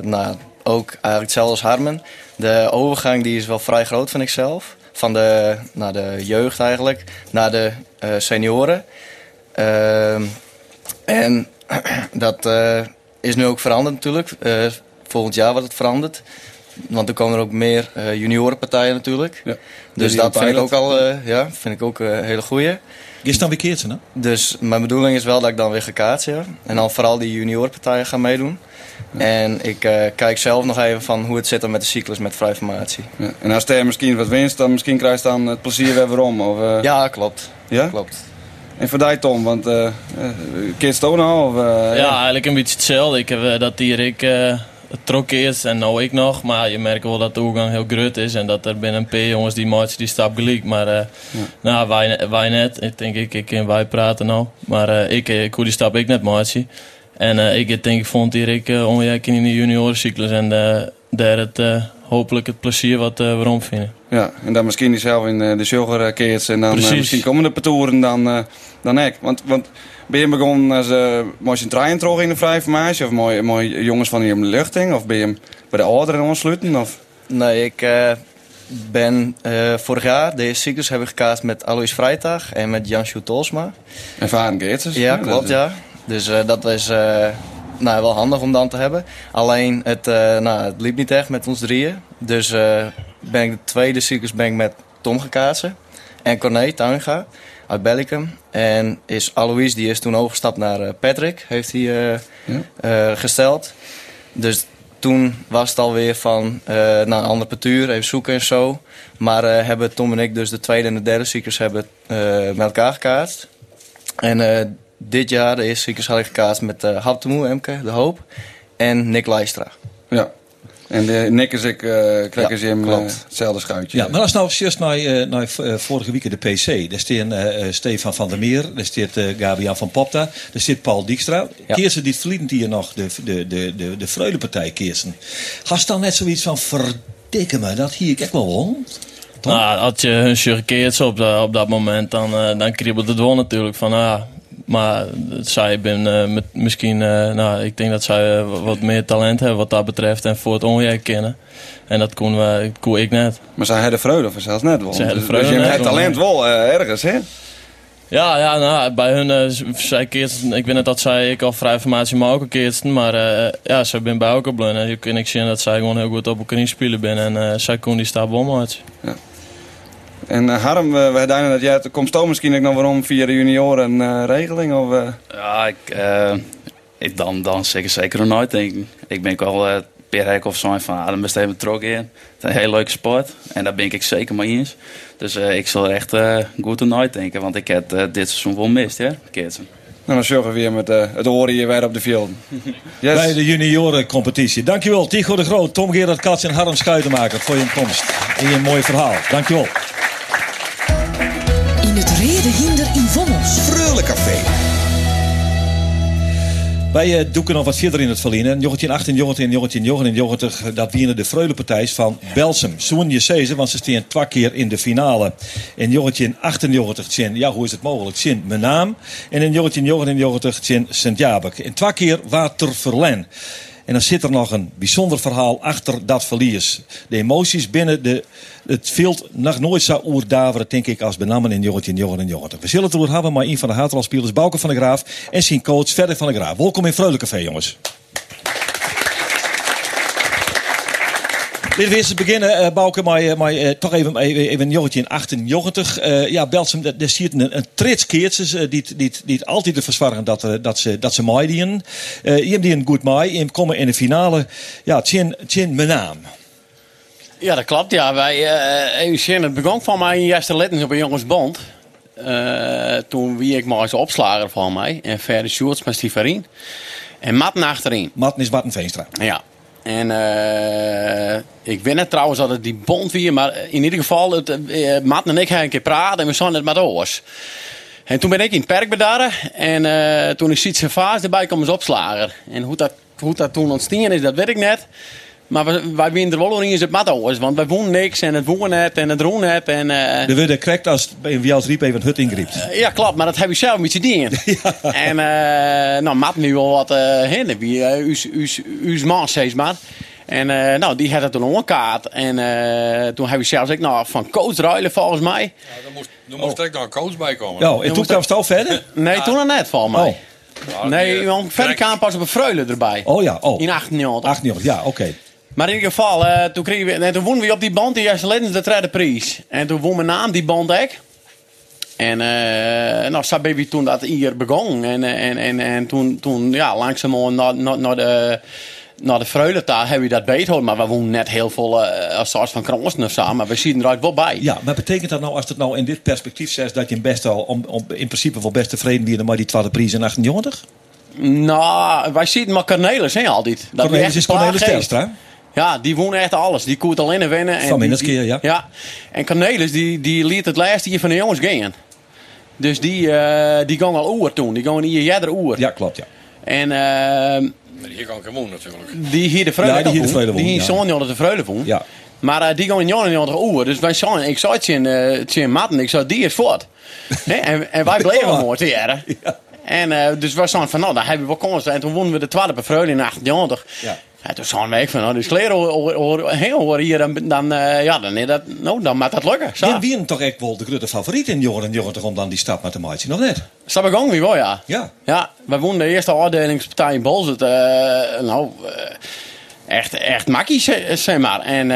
nou, ook eigenlijk hetzelfde als Harmen. De overgang die is wel vrij groot, vind ik zelf. Van de, naar de jeugd eigenlijk, naar de uh, senioren. En dat is nu ook veranderd natuurlijk. volgend jaar wordt het veranderd. want er komen er ook meer eh, juniorenpartijen natuurlijk. Ja. Dus dat vind ik ook al eh, ja, vind ik ook, eh, een hele goeie. Is dan weer keertje, hè? Dus mijn bedoeling is wel dat ik dan weer ga kaatsen. ja. En dan vooral die juniorenpartijen gaan meedoen. En ik eh, kijk zelf nog even van hoe het zit dan met de cyclus met vrijformatie. Ja. En als er misschien wat winst, dan misschien krijg je dan het plezier weer weer om. Of, eh, Ja, klopt. ja? klopt. En voor die Tom, want uh, kids toch nou? Of, eh, Ja, eigenlijk een beetje hetzelfde. Ik heb eh, dat hier ik eh, het trok eerst en nou ik nog. Maar je merkt wel dat de oorgang heel groot is. En dat er binnen een P jongens die match die stap gelijk. Maar eh, nou, wij, wij net. Ik denk ik, ik en wij praten nou. Maar eh, ik, ik hoe die stap ik net matje. En eh, ik denk ik vond hier ik uh, in de juniorencyclus. En eh, daar het eh, hopelijk het plezier wat eh waarom vinden. Ja, en dan misschien die zelf in eh, de sugar keert en dan eh, misschien komende patouren dan, eh, dan ik. Want, want ben je begonnen als uh, mooi een trein terug in de vrije formatie? Of mooi, mooi jongens van hier in de luchting? Of ben je bij de ouderen aansluiten? Of? Nee, ik eh, ben eh, vorig jaar, deze cyclus, hebben we gekaast met Alois Vrijtag en met Jan Tolsma. Ervaren keerters? Ja, klopt, ja. Dus eh, dat was eh, nou, wel handig om dan te hebben. Alleen, het, eh, nou, het liep niet echt met ons drieën. Dus eh, ben ik de tweede cyclus ben ik met Tom gekaatsen. En Corné Tuinga uit Bellicum. En is Alois, die is toen overgestapt naar eh, Patrick, heeft hij eh, Ja. eh, gesteld. Dus toen was het alweer van eh, naar een ander partuur, even zoeken en zo. Maar hebben Tom en ik dus de tweede en de derde cyclus hebben, met elkaar gekaatst. En dit jaar, de eerste had ik gekaatst met uh, Emke, De Hoop. En Nick Leistra. Ja. En de Nick is ik, uh, krijg Ja, ze hem klopt. eh, hetzelfde schuitje. Ja, maar als nou juist naar, eh, naar eh, vorige week de PC, daar eh, eh, Stefan van der Meer, daar staat eh, Gabriel van Popta, daar zit Paul Dijkstra. Ja. Keersen die vliegend hier nog de, de, de, de, de Freulepartij Keersen. Hast dan net zoiets van verdikke me, dat hier ik echt wel won? Tom? Nou, had je hun gekeerd op, dat- op dat moment, dan, eh, dan kriebelt het wel natuurlijk van ah. Maar zij ben eh, met, misschien, eh, nou, ik denk dat zij eh, wat meer talent hebben wat dat betreft en voor het onjaar kennen. En dat kon, we, kon ik net. Maar zij hadden vreugde of zelfs net wel. Zij hadden dus, vreugde dus je hebt talent wel ergens, hè? Ja, ja, nou, bij hun, zij ik weet net dat zij ik al vrij formatie maar ook keersten, maar ja, ze zijn bij elkaar blun. En je kan ik zien dat zij gewoon heel goed op elkaar spelen ben en zij kon die stap omhouden. En eh, Harm, we, we hadden dat jij het komt toch misschien ook nog waarom via de junioren eh, regeling? Of, eh, Ja, ik, eh, ik dan, dan zeker zeker nog nooit denk ik. Ik ben ook wel eh per hek of zo van, ah, dan best even betrokken in. Het is een hele leuke sport en daar ben ik zeker mee eens. Dus eh, ik zal er echt eh, goed aan nooit denken, want ik heb eh, dit seizoen wel mist, ja, Keertsen. nou, dan zorgen we weer met eh, het oren hier weer op de field. Yes. Bij de juniorencompetitie. Dankjewel, Tigo de Groot, Tom Gerard Kats en Harm Schuitenmaker voor je komst. En je mooi verhaal. Dankjewel. In het reden hinder in Vonnels. Freulencafé. Wij eh, doeken nog wat verder in het verliezen. Jongetje 18, jongetje en jongetje en jongetje en jongetje. Dat winnen de Freulepartijs van Belsum. Zoen je ze, want ze staan twee keer in de finale. En jongetje 98 tjen, ja hoe is het mogelijk? Tjen mijn naam. En in jongetje 99 tjen Sint-Jabek. En twee keer Water Verlen. En dan zit er nog een bijzonder verhaal achter dat verlies. De emoties binnen de, het veld nog nooit zo oerdaveren, denk ik, als benammen in jongetje, jongen en jongetje. We zullen het erover hebben, maar een van de hateralspelers, Bouke van der Graaf, en zijn coach Verder van der Graaf. Welkom in Freulencafé, jongens. Laten we eerst eens beginnen, eh Bouke, maar, eh, maar eh, toch even, even, even een jongetje in 98. Eh, ja, Belsum, daar daar ziet een, een trits keertjes die, die, die altijd te verzwargen dat, dat ze, dat ze maaien. Eh je hebt die een goed maai, je komen in de finale. Ja, tjen mijn naam. Ja, dat klopt. Ja. Wij, zien, het begon van mij in eerste letters op een jongensbond. Toen wie ik maar eens opslager van mij. En verder Sjoerds met Stivarien. En Matten achterin. Matten is Martin Veenstra. Ja. En eh, ik weet net trouwens dat het die bond weer, maar in ieder geval, het, eh, Matten en ik hebben een keer praten en we zijn het met oors. En toen ben ik in het perk bedaren en eh, toen is Sietse Vaas erbij kwam als opslager. En hoe dat, hoe dat toen ontstaan is, dat weet ik net. Maar we, wij winnen er wel in het mat oors, want wij wonen niks en het wonen net en het roen net. En, eh, De worden correct als wie als riep even het hut ingriept. ja, klopt, maar dat heb je zelf met je dingen. En eh, nou, Matt nu wel wat uh, hinder, wie uh, uw, man, zeg maar. En eh, nou, die had het toen omkaart. En eh, toen heb je zelfs ook nog van coach ruilen volgens mij. Ja, er moest, er moest echt nog een coach bij komen. Ja, en toen kwam het al verder? Nee, toen nog net volgens mij. Nou, nee, die, want verder kwam pas op een Freulen erbij. Oh ja, oh. In 98. 98, ja, oké. Maar in ieder geval, eh, toen, kregen we, nee, toen wonnen we op die band die eerste leden de derde prijs. En toen won mijn naam die band ook. En eh nou, we toen dat hier begon. En, eh, en, en, en toen, toen ja, langzamerhand naar, naar, naar de, naar de hebben we dat beter. Maar we woonden net heel veel als soort van kransen of zo. Maar we zien eruit wel bij. Ja, maar betekent dat nou, als het nou in dit perspectief zegt, dat je best al om, om, in principe wel best tevreden bent met die tweede prijs in 98? Nou, wij zien maar Cornelis, hè, altijd. Dat Cornelis is Cornelis. Telstra. Ja, die woont echt alles. Die koert alleen en winnen. En Van die- die- ja. Ja. En Cornelis, die, die liet het laatste hier van de jongens gaan. Dus die, eh die gaan al oer toen. Die gaan hier jeder oer. Ja, klopt, ja. En Maar hier kan ik gewoon natuurlijk. die hier de Vreule Ja, die hier de. Vreule Die hier ja. zo'n jongen de Vreule woont. Ja. Maar eh, die gaan in 99 oer. Dus wij zijn, ik zei het in, uh, in Matten, ik zei, die is voort. Hè? en, en wij bleven Ja. mooi te jaren. En eh, dus wij zeiden van, nou, dan hebben we wel kans. En toen wonnen we de tweede bij Vreule in 98. Ja. Ja, toen zijn we van, nou, dus kleren hoor, hier, dan, dan, eh, ja, dan, dat, nou, dan moet dat lukken. Zo. Wie toch echt wel de grote favoriet in jongeren en jongeren om dan die stap met de maatje, nog net? Stap ik ook weer wel, ja. Ja. Ja, wij wonnen de eerste afdelingspartij in Bolzert. eh nou, eh, echt, echt makkie, ze- zeg maar. En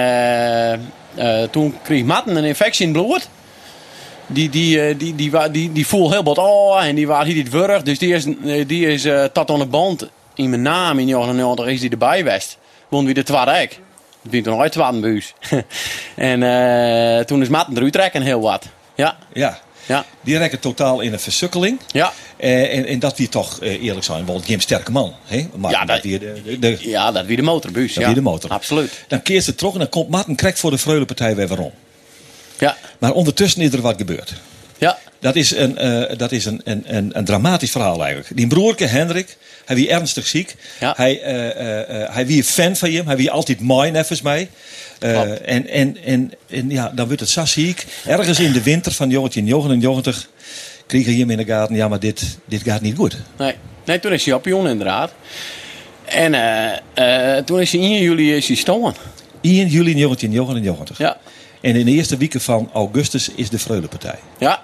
toen kreeg Matten een infectie in het bloed. Die, die, die, die, wa- die, die voelde heel wat oh en die was hier niet wurg. Dus die is, die is tot aan de band in mijn naam in 99 is die erbij geweest. Won wie de tweede ek. Ik ben toen ooit tweede buus. en eh, toen is Matten eruit trekken heel wat. Ja, Ja. ja, Die rekken totaal in een versukkeling. ja. Eh, en, en dat wie toch eh, eerlijk zijn, wel een sterke man. Hè? Maar Ja, dat dat- wie de, de, de- Ja, dat wie de motorbuus. Dat ja. wie de motor. Absoluut. dan keert ze terug en dan komt Martin Krek voor de Freulenpartij weer waarom. Ja, Maar ondertussen is er wat gebeurd. Ja. Dat is een, eh, dat is een, een, een, een dramatisch verhaal eigenlijk. Die broerke Hendrik, hij wie ernstig ziek. Ja. Hij, eh, hij wie een fan van hem. Hij wie altijd mooi neffens mij. En, en, en, en ja, dan wordt het zo ziek. Ergens in de winter van 1999 kreeg hij hem in de gaten. Ja, maar dit, dit gaat niet goed. Nee. nee, toen is hij op inderdaad. En toen is hij in juli is hij stomen. 1 juli 1999. Ja. En in de eerste weken van augustus is de Freulenpartij. Ja.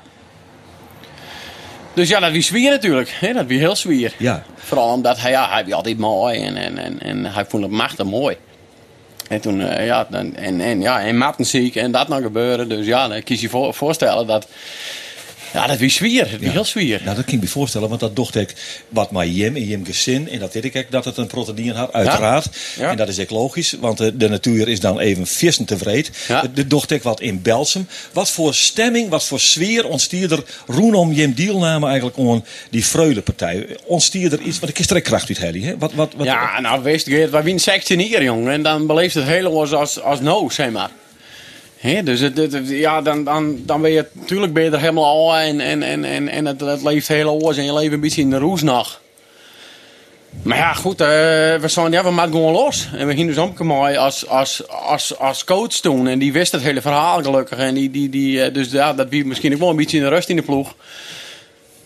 Dus ja, dat wie zwier natuurlijk. Hè? Dat wie heel zwier. Ja. Vooral omdat hij, ja, hij was altijd mooi en, en, en, en hij vond het machtig mooi. En toen, eh, ja, dan, en, en, ja, en Matten ziek en dat nou gebeuren. Dus ja, dan kies je voor, voorstellen dat, ja, dat wie zwier. Dat wie heel zwier. Nou, dat kan ik me voorstellen, want dat dacht ik wat maar Jim en Jim gezin. En dat weet ik ook dat het een proteïne had, uiteraard. En dat is ook logisch, want de, de natuur is dan even vissen tevreden. Ja. De dacht ik wat in Belsum. Wat voor stemming, wat voor sfeer ontstier er rondom Jim deelname eigenlijk aan die Freulenpartij? Ontstier er iets, want ik is er kracht uit, Helly. Hè? Wat, wat, wat, Ja, nou, wees het, wij winnen 16 hier, jongen. En dan beleeft het hele als, als, als no, zeg maar. Dus het, ja, dan, dan, dan ben je, natuurlijk ben helemaal al en, en, en, en, en het, het leeft heel oors en je leeft een beetje in de roes. Maar ja, goed, eh, we zijn, ja, we maken gewoon los. En we gingen dus omkomen als, als, als, als coach toen. En die wist het hele verhaal gelukkig. En die, die, die, eh, dus ja, dat wie misschien ook wel een beetje in de rust in de ploeg.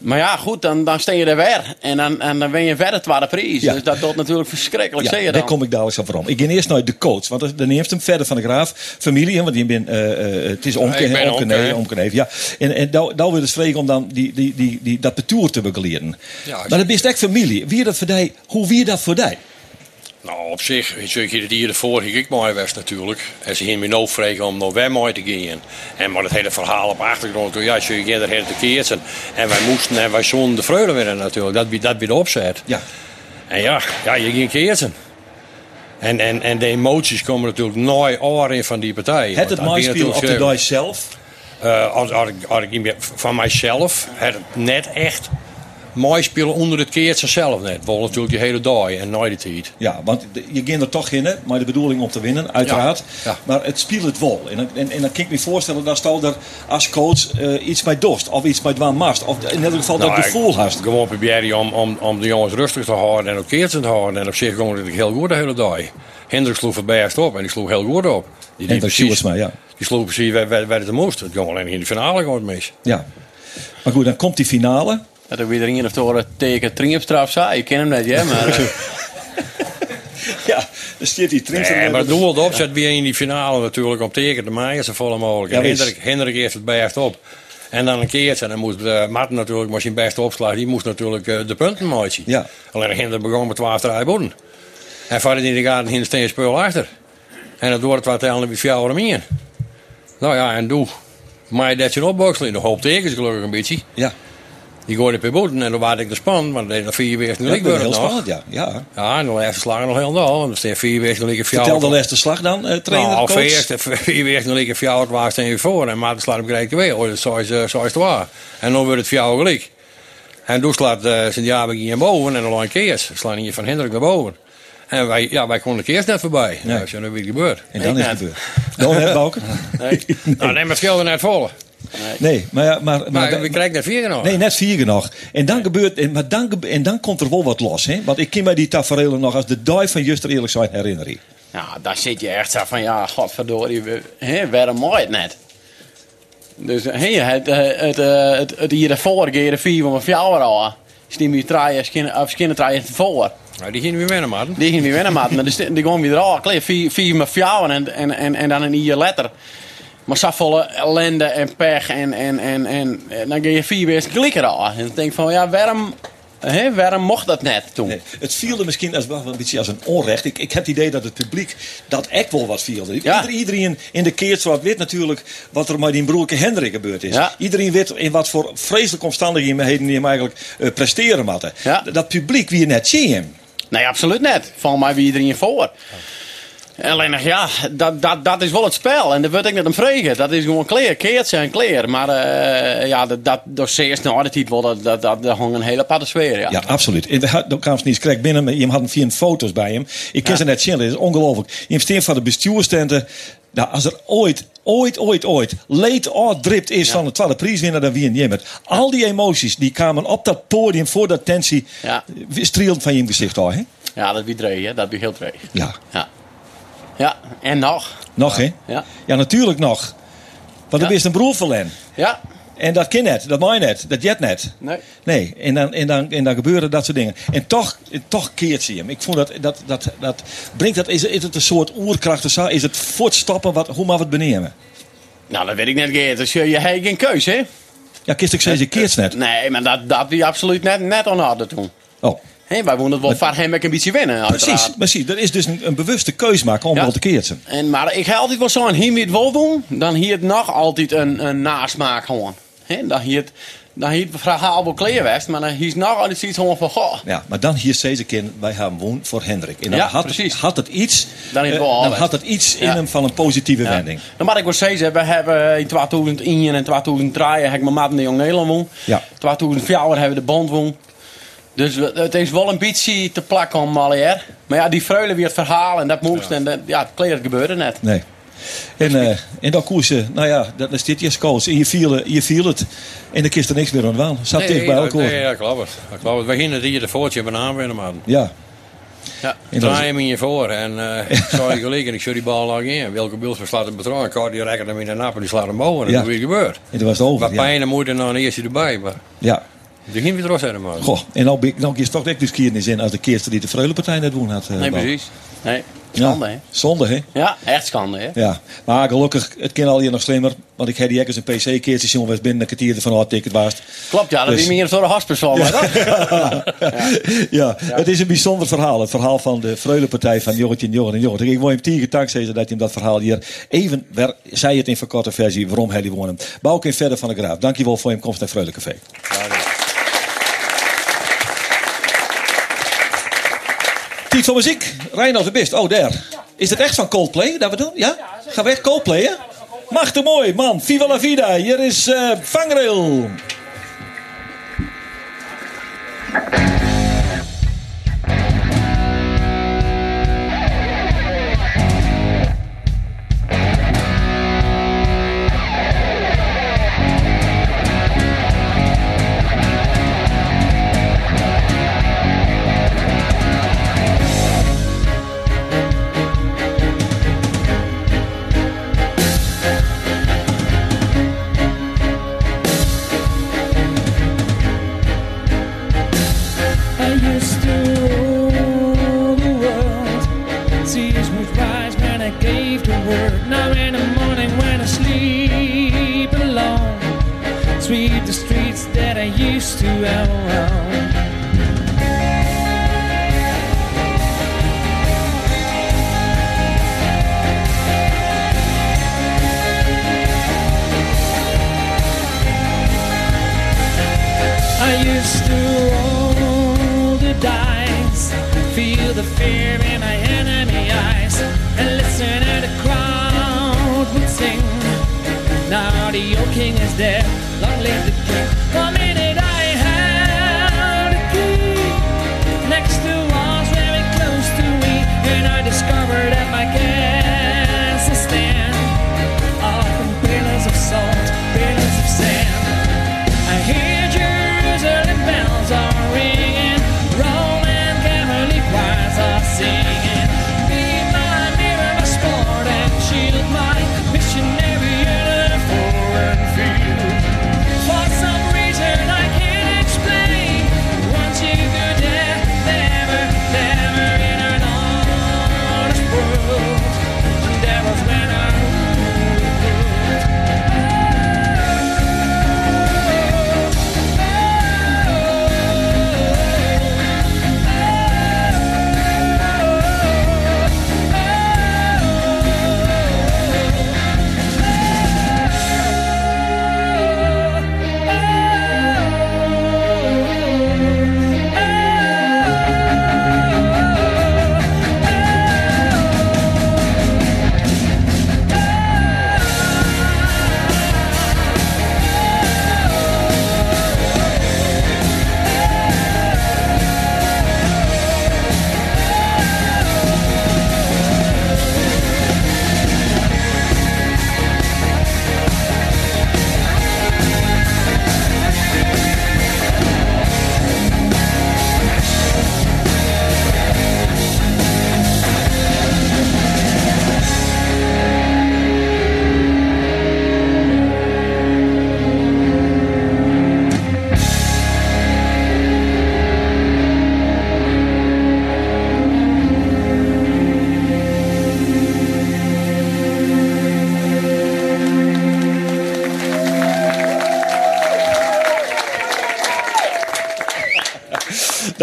Maar ja, goed, dan, dan je er weer. En dan, en dan ben je verder tweede prijs. Ja. Dus dat doet natuurlijk verschrikkelijk, zie je daar dan. kom ik dadelijk zo waarom. Ik ga eerst naar de coach, want dan neemt hem verder van de graaf. Familie, want die ben, eh, eh, het is omke, ben omke, Omke, ja. En, en daar wordt het vregen om dan die, die, die, die, dat betour te begeleiden. Ja, maar dat is echt familie. Wie dat voor die, hoe wie dat voor die? Nou, op zich, weet je, het hier ervoor ging ik mooi was natuurlijk. En ze gingen me nou vragen om nog weer mooi te gaan. En maar het hele verhaal op achtergrond, ja, je ging er te keertsen. En wij moesten, en wij zonden de vreugde winnen natuurlijk. Dat dat weer de opzet. Ja. En ja, ja je ging keertsen. En, en, en de emoties komen natuurlijk nooit oor in van die partij. Het het dat spelen op de dag zelf. eh, als, als, ik, als van mijzelf het net echt mooi spelen onder het keertje zelf net. Wel natuurlijk die hele dag en nooit de tijd. Ja, want je ging er toch in, maar de bedoeling om te winnen, uiteraard. Ja. Maar het speelt het wel. En, dan- en, en dan kan ik me voorstellen dat stel er als coach eh, iets bij dorst of iets bij dwaan mast. Of in ieder geval dat Nou, gevoel hast. Gewoon proberen om, om, om de jongens rustig te houden en ook keertje te houden. En op zich ging het heel goed de hele dag. Hendrik sloeg het best op en die sloeg heel goed op. Die, die, precies, Sjoerdsma, ja. die sloeg precies waar, waar, waar het moest. Het ging alleen in de finale gewoon mis. Ja. Maar goed, dan komt die finale. Dat er weer een of andere teken Triumfstraf zei. Ik ken hem net, ja, maar... eh, Ja, dan staat die drinkt Nee, maar het doel opzet weer in die finale natuurlijk om teken te maken zo volle mogelijk. Ja. Hendrik, Hendrik heeft het best op. En dan een keertje, en dan moest uh, Martin natuurlijk, maar zijn beste opslag, die moest natuurlijk eh, de punten maken. Ja. Alleen Hendrik begon met 12 rijboden. En verder in de gaten in de steen speel achter. En dat wordt wat tellen weer vier meer. Nou ja, en doe. Maar dat je opbokselen in de hoop tekens gelukkig een beetje. Ja. Die gooide per boeten en dan was ik de span, maar dat deed nog vier weken is worden heel nog. spannend, ja. ja. Ja, en de laatste slag nog heel dal. En dan staan vier weken gelijk vier Vertel de laatste slag dan, eh, trainer, nou? Eerst, vier weken gelijk vier jaar waar staan je voor. En maar dan slaat hem gelijk weer. Oh, dat is zoals, eh, zoals het waar. En dan wordt het vier gelijk. En toen slaat uh, Sint-Jabeek hier naar boven en dan een keers. Slaan hier van Hendrik naar boven. En wij, ja, wij konden de keers net voorbij. Ja. Dat is nu weer gebeurd. En dan is het gebeurd. Dan heb Bouke? Nee. nou, nee, maar het scheelde net volle. Nee, maar, ja, maar, maar, Maar we krijgen net vier nog. Nee, net vier nog. En dan, gebeurt, en, maar dan, en dan komt er wel wat los. Hè? Want ik ken mij die tafereelen nog als de die van Juster eerlijk zijn herinneren. Ja, daar zit je echt zo van, ja, godverdorie, we- hè, waarom mooi het net? Dus hé, het, eh, het, eh, het, het hier de vorige keer de vier van mijn fjouwer al. Stim je draaien, skin, of skinnen draaien voor. Nou, die gingen weer winnen, man. Die gingen weer winnen, maat. Maar die, die gewoon weer al. Vier, vier met fjouwer en, en, en, en dan een hier letter. Maar zo volle ellende en pech en, en, en, en, en dan ga je vier weer klikken al. En dan denk ik van, ja, waarom, hè, waarom mocht dat net toen? Nee, het vielde misschien als, wel een beetje als een onrecht. Ik, ik heb het idee dat het publiek dat echt wel wat vielde. Ja. Iedereen in de Keertswart weet natuurlijk wat er met die broerke Hendrik gebeurd is. Ja. Iedereen weet in wat voor vreselijke omstandigheden hij hem eigenlijk eh, presteren. Ja. Dat publiek wie net zien hem. Nee, absoluut net. Van mij wie iedereen voor. Alleen ja, dat, dat, dat is wel het spel. En dat wil ik net om vragen. Dat is gewoon kleer, keert zijn kleer. Maar eh, ja, dat, dat zeerst naar de titel, dat, dat, dat, dat hong een hele aparte sfeer. Ja. Ja, absoluut. En Dan kwam ze niet correct binnen. maar Je had vier foto's bij hem. Ik ken ze net zien. Dat is ongelooflijk. Je steen van de bestuurstenten. Nou, als er ooit, ooit, ooit, ooit leed dript is van de tweede prijswinnaar, dan wie een Jemmer. Al die emoties die kwamen op dat podium voor dat tentie. Ja. Strielend van je gezicht al, hè? Ja, dat wie dreig, hè. Dat wie heel dreig. Ja. Ja. Ja, en nog. Nog, hè? Ja. Ja, natuurlijk nog. Want er Ja. is een broer van. Ja. En dat kan net, dat mag net, dat jet net. Nee. Nee, en dan, en, dan, en dan gebeuren dat soort dingen. En toch, toch keert ze hem. Ik vond dat, dat, dat, dat brengt dat, is, is het een soort oerkracht of zo? Is het voortstappen, wat, hoe mag het benemen? Nou, dat weet ik net, Geert. Dus je, je hebt geen keus, hè? Ja, kist ik steeds een keertje net. Nee, maar dat, dat wie absoluut net, net aan hadden toen. Oh, Hé, wij wonen het wel van hem een beetje winnen, precies, uiteraard. precies. Dat is dus een, een bewuste keus maken om Ja. wel te keertsen. En, maar ik ga altijd wel zo, hier het wel doen, dan hier het nog altijd een, een nasmaak gewoon. Hè, dan hier het, dan hier het verhaal wel kleer was, maar dan hier is nog altijd iets gewoon van, goh. Ja, maar dan hier steeds een keer, wij gaan woon voor Hendrik. En dan Ja, had, precies. Het, had het iets, Dan het eh, dan had het iets in hem van een positieve wending. Dan moet ik wel zeggen, we hebben in 2001 en 2003 heb ik mijn maat in de Jong Nederland woon. Ja. 2004 hebben we de band woon. Dus het is wel een beetje te plakken om al hier. Maar ja, die vreulen weer het verhaal en dat moest. En dat, ja, het kleed gebeurde net. Nee. En, eh en dan koers je, nou ja, dat is dit je coach. En je viel, je viel het. En dan kist er niks meer aan de waan. Zat Nee, dicht bij dat- elkaar. Nee, dat klopt. Dat klopt. We gingen hier de voortje banaan winnen, man. Ja. Ja. Dat Draai hem in je voor en uh, zou je gelijk en ik zou die bal nog in. Welke Biels slaat hem betrokken, Kar die rekkert hem in de nap en die slaat hem boven. En Ja. dat is weer gebeurd. En was het over. Wat pijn en moeite een eerste erbij, maar ja. Die ging weer zijn, man. Goh, en nou, nou is toch echt discussiëren in als de keerste die de Vreulenpartij net won had. eh, Nee, precies. Nee, schande, hè? Zonde, hè? Ja, echt schande, hè? Ja, maar gelukkig, het kan al hier nog slimmer. Want ik heb die eens een PC-keertje zien, was binnen een kwartier ervan had ticket was. Klopt, ja, dat Dus- is meer voor de hospital. maar dat- Ja, het is een bijzonder verhaal. Het verhaal van de Vreulenpartij van Jongetje en Jongen en Jongen. Ik wil hem tien zeggen dat hij hem dat verhaal hier even wer- zei het in verkorte versie waarom hij die wonen. In verder van de Graaf. Dankjewel voor je komst naar Vreulencafé. Tijd voor muziek. Reinald de Bist. Oh, daar. Is het echt van Coldplay dat we doen? Ja? Gaan we echt Coldplay, hè? Machtig mooi, man. Viva la vida. Hier is eh Vangrail. used to roll the dice, feel the fear in my enemy eyes, and listen to the crowd sing. Now the old king is dead, long live the king.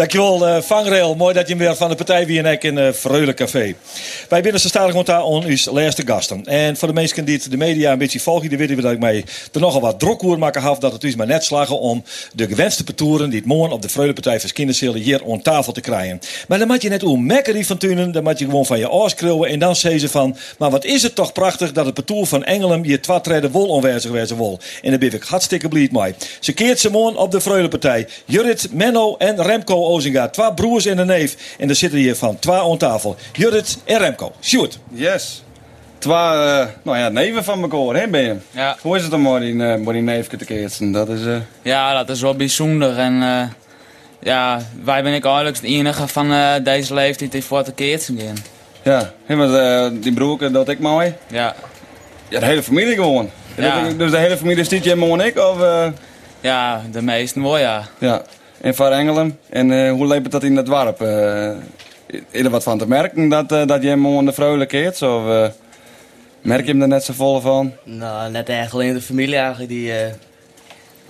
Dankjewel, eh Vangrail. Mooi dat je hem weer van de partij weer in uh, Vreule Café. Wij binnen stadig daar on uw laatste gasten. En voor de mensen die de media een beetje volgen, die weten we dat ik mij er nogal wat druk over maken had. Dat het dus maar net slagen om de gewenste petoeren die het morgen op de Vreulepartij van Kinderzelen hier aan tafel te krijgen. Maar dan moet je net hoe mekkerie van tunen, dan moet je gewoon van je oors krullen en dan zeggen ze van, maar wat is het toch prachtig dat het petoer van Engelem je treden wol onwijzig wezen wol. En daar ben ik hartstikke blij mee. Ze keert ze morgen op de Vreulepartij. Jurrit, Menno en Remco Ozinga. Twee broers en een neef. En er zitten hier van twee aan tafel. Jurrit en Remco. Sjoerd. Yes. Twee, eh, nou ja, neven van elkaar, hè, ben je? Ja. Hoe is het om maar die, uh, die neefje te keertsen? Dat is... eh, Ja, dat is wel bijzonder. En eh, ja, wij ben ik eigenlijk de enige van eh, deze leeftijd die voor de keertsen gaan. Ja, eh, die broer, dat ik mooi. Ja. Ja, de hele familie gewoon. Ja. Dus de hele familie stiet je en ik? Of, eh? Ja, de meesten wel, ja. Ja. En van Engelen. En eh, hoe leeft dat in het dorp? Is er wat van te merken dat, eh, dat je hem aan de vrolijk keert? Of eh, merk je hem er net zo vol van? Nou, net eigenlijk alleen de familie eigenlijk die, eh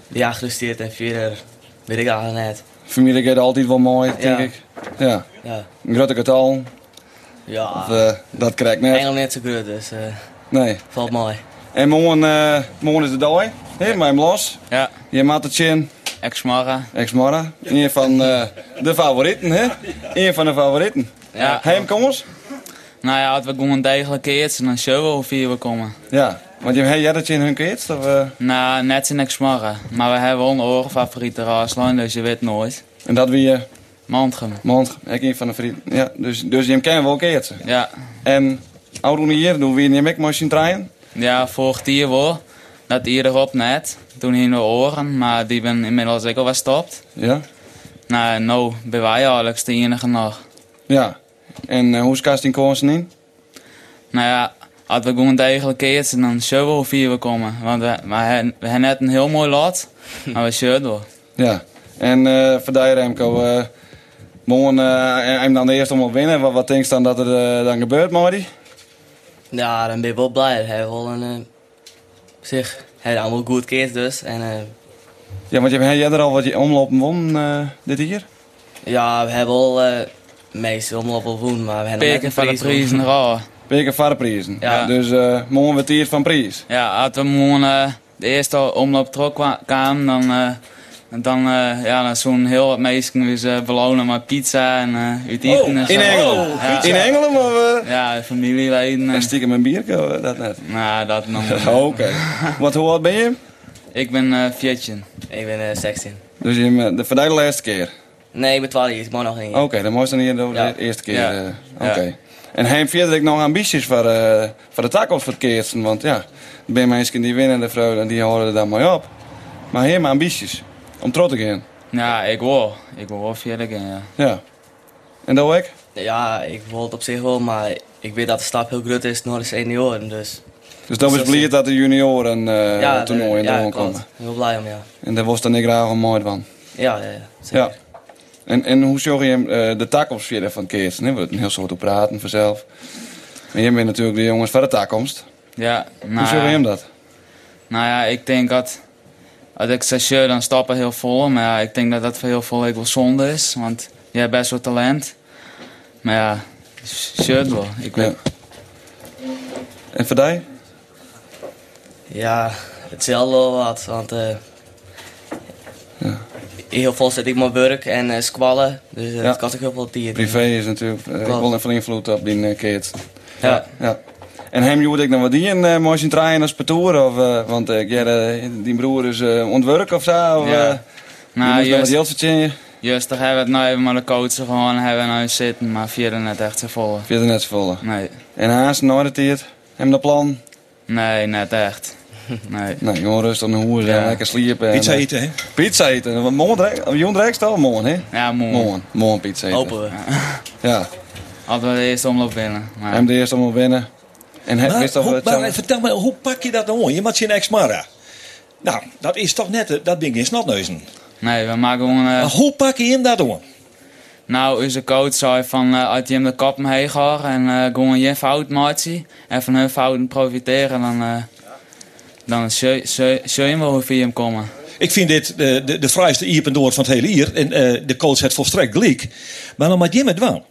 die achter en verder weet ik eigenlijk net. Familie gaat altijd wel mooi, denk Ja. ik. Ja. Ja. Een grote getal. Ja, Of, eh, dat krijg ik net. eigenlijk net zo goed, dus eh Nee. valt mooi. En morgen, eh, morgen is de dag. Hé, maar hem los. Ja. Je maat het chin. Ex-Mara. Ex-Mara. Een van eh, de favorieten, hè? Een van de favorieten. Ja. Heim, kom eens. Nou ja, als we gewoon degelijk keertsen, dan show we hoe ver we komen. Ja. Want je hebt dat je in hun keert? Of, eh? Nou, net zijn ex-Mara. Maar we hebben wel een oren favoriete raaslijn, dus je weet nooit. En dat wie je? Mantrum. Mantrum. Ik een van de vrienden. Ja, dus, dus je hem wel keertsen. Ja. En oude doen hier, doen we in je mekmachine draaien? Ja, vorig jaar wel. Dat hier erop net. Toen hingen we oren, maar die ben inmiddels ook al wat stopt. Ja. Nou, nou ben wij eigenlijk de enige nog. Ja. En eh, hoe is Kast in in? Nou ja, als we gewoon degelijk keertsen, dan show we ver we komen. Want we, we, hebben, we hebben net een heel mooi lot, maar we show wel. Ja. En eh voor Remco, eh morgen eh, hem dan de eerste om op winnen. Wat, wat denk je dan dat er dan gebeurt, Marty? Ja, dan ben ik wel blij. Hij heeft wel een, eh, op zich, heeft allemaal goed keert dus. En, eh, Ja, want je hebt jij er al wat je omlopen won eh, dit hier? ja, we hebben wel eh meeste omloop wel woen, maar we hebben Peken een van de prijzen gewonnen. raar. Peken van de prijzen. Ja. Dus eh morgen wordt het hier van prijs. Ja, als we morgen eh, de eerste omloop terug kwa- kwamen, dan eh En dan, eh, ja, dan zo'n heel wat meesten dus uh, belonen met pizza en uh, uit eten. en zo. In Engeland? Ja. In Engeland of... eh, Ja, familieleden. En stiekem een bierke, dat net? Nou, dat nog niet. Oké. Wat, hoe oud ben je? Ik ben eh 14. Ik ben eh 16. Dus je, eh, de, voor de laatste keer? Nee, ik ben 12 jaar. Ik mag nog geen. Oké, dan moest hier de, Ja. eerste keer. Ja. eh, Oké. En hij heeft verder nog ambities voor, eh voor de takkels voor het keertsen. Want ja, er zijn mensen die winnen de vreugde en die horen er dan mooi op. Maar maar ambities. Om trots te gaan. Ja, ik wil. Ik wil wel verder gaan, ja. Ja. En dat ik? Ja, ik wil het op zich wel, maar ik weet dat de stap heel groot is naar de senioren. Dus, Dus dat is blij dat de junioren eh ja, toernooi in de ja, hand klopt. komen. Heel blij om, ja. En daar was dan ik graag een mooi van. Ja, ja, ja. zeker. Ja. En, en hoe zorg je hem eh, de takkels verder van keertsen? hè? We hebben een heel soort op praten vanzelf. Maar jij bent natuurlijk de jongens van de takkomst. Ja, nou hoe zorg je ja. hem dat? Nou ja, ik denk dat als ik zeg shirt, dan stappen heel vol. Maar ja, ik denk dat dat voor heel veel ik wel zonde is. Want je hebt best wel talent. Maar ja, shirt wel. Ik weet. En voor die? Ja, hetzelfde wel wat, want eh heel veel zit ik mijn werk en eh squallen, dus eh, Ja. het kost ook heel veel tijd. Privé is natuurlijk eh, Klopt. wel van invloed op die uh, kids. Ja. ja. En hem joet ik nog wat die in uh, moest je trainen als patoer of eh, want ik ja, eh, die broer is eh ontwerk of zo of Ja. eh, Nou, die moest nog wat juist-. Juist, daar hebben we het nou even met de coach gewoon hebben we nou zitten, maar verder net echt zo vol. Vind je het net zo volle? Nee. En haast nooit het hier? Hem dat plan? Nee, net echt. Nee. Nee, gewoon rustig naar hoer zijn, Ja. lekker sliepen. en, Pizza eh, eten, hè? Pizza eten. Want Morgen Jon direct al morgen, hè? Ja, morgen. Morgen, morgen pizza eten. Hopen we. Ja. Hadden we de eerste omloop binnen. Maar... Hem de eerste allemaal winnen. En hij Maar, hoe- het maar vertel me, hoe pak je dat nou aan? Je maakt je ex-mara. Nou, dat is toch net, dat ben ik geen snotneuzen. Nee, we maken gewoon... eh, Maar hoe pak je hem dat aan? Nou, onze coach zei van eh als je hem de kop heen gaat en eh, gewoon je fout maakt en van hun fouten profiteren, dan, eh dan zul je wel via hem komen. Ik vind dit de, de, de vrijste iependoor van het hele hier. En de coach het volstrekt gelijk. Maar dan moet je het wel.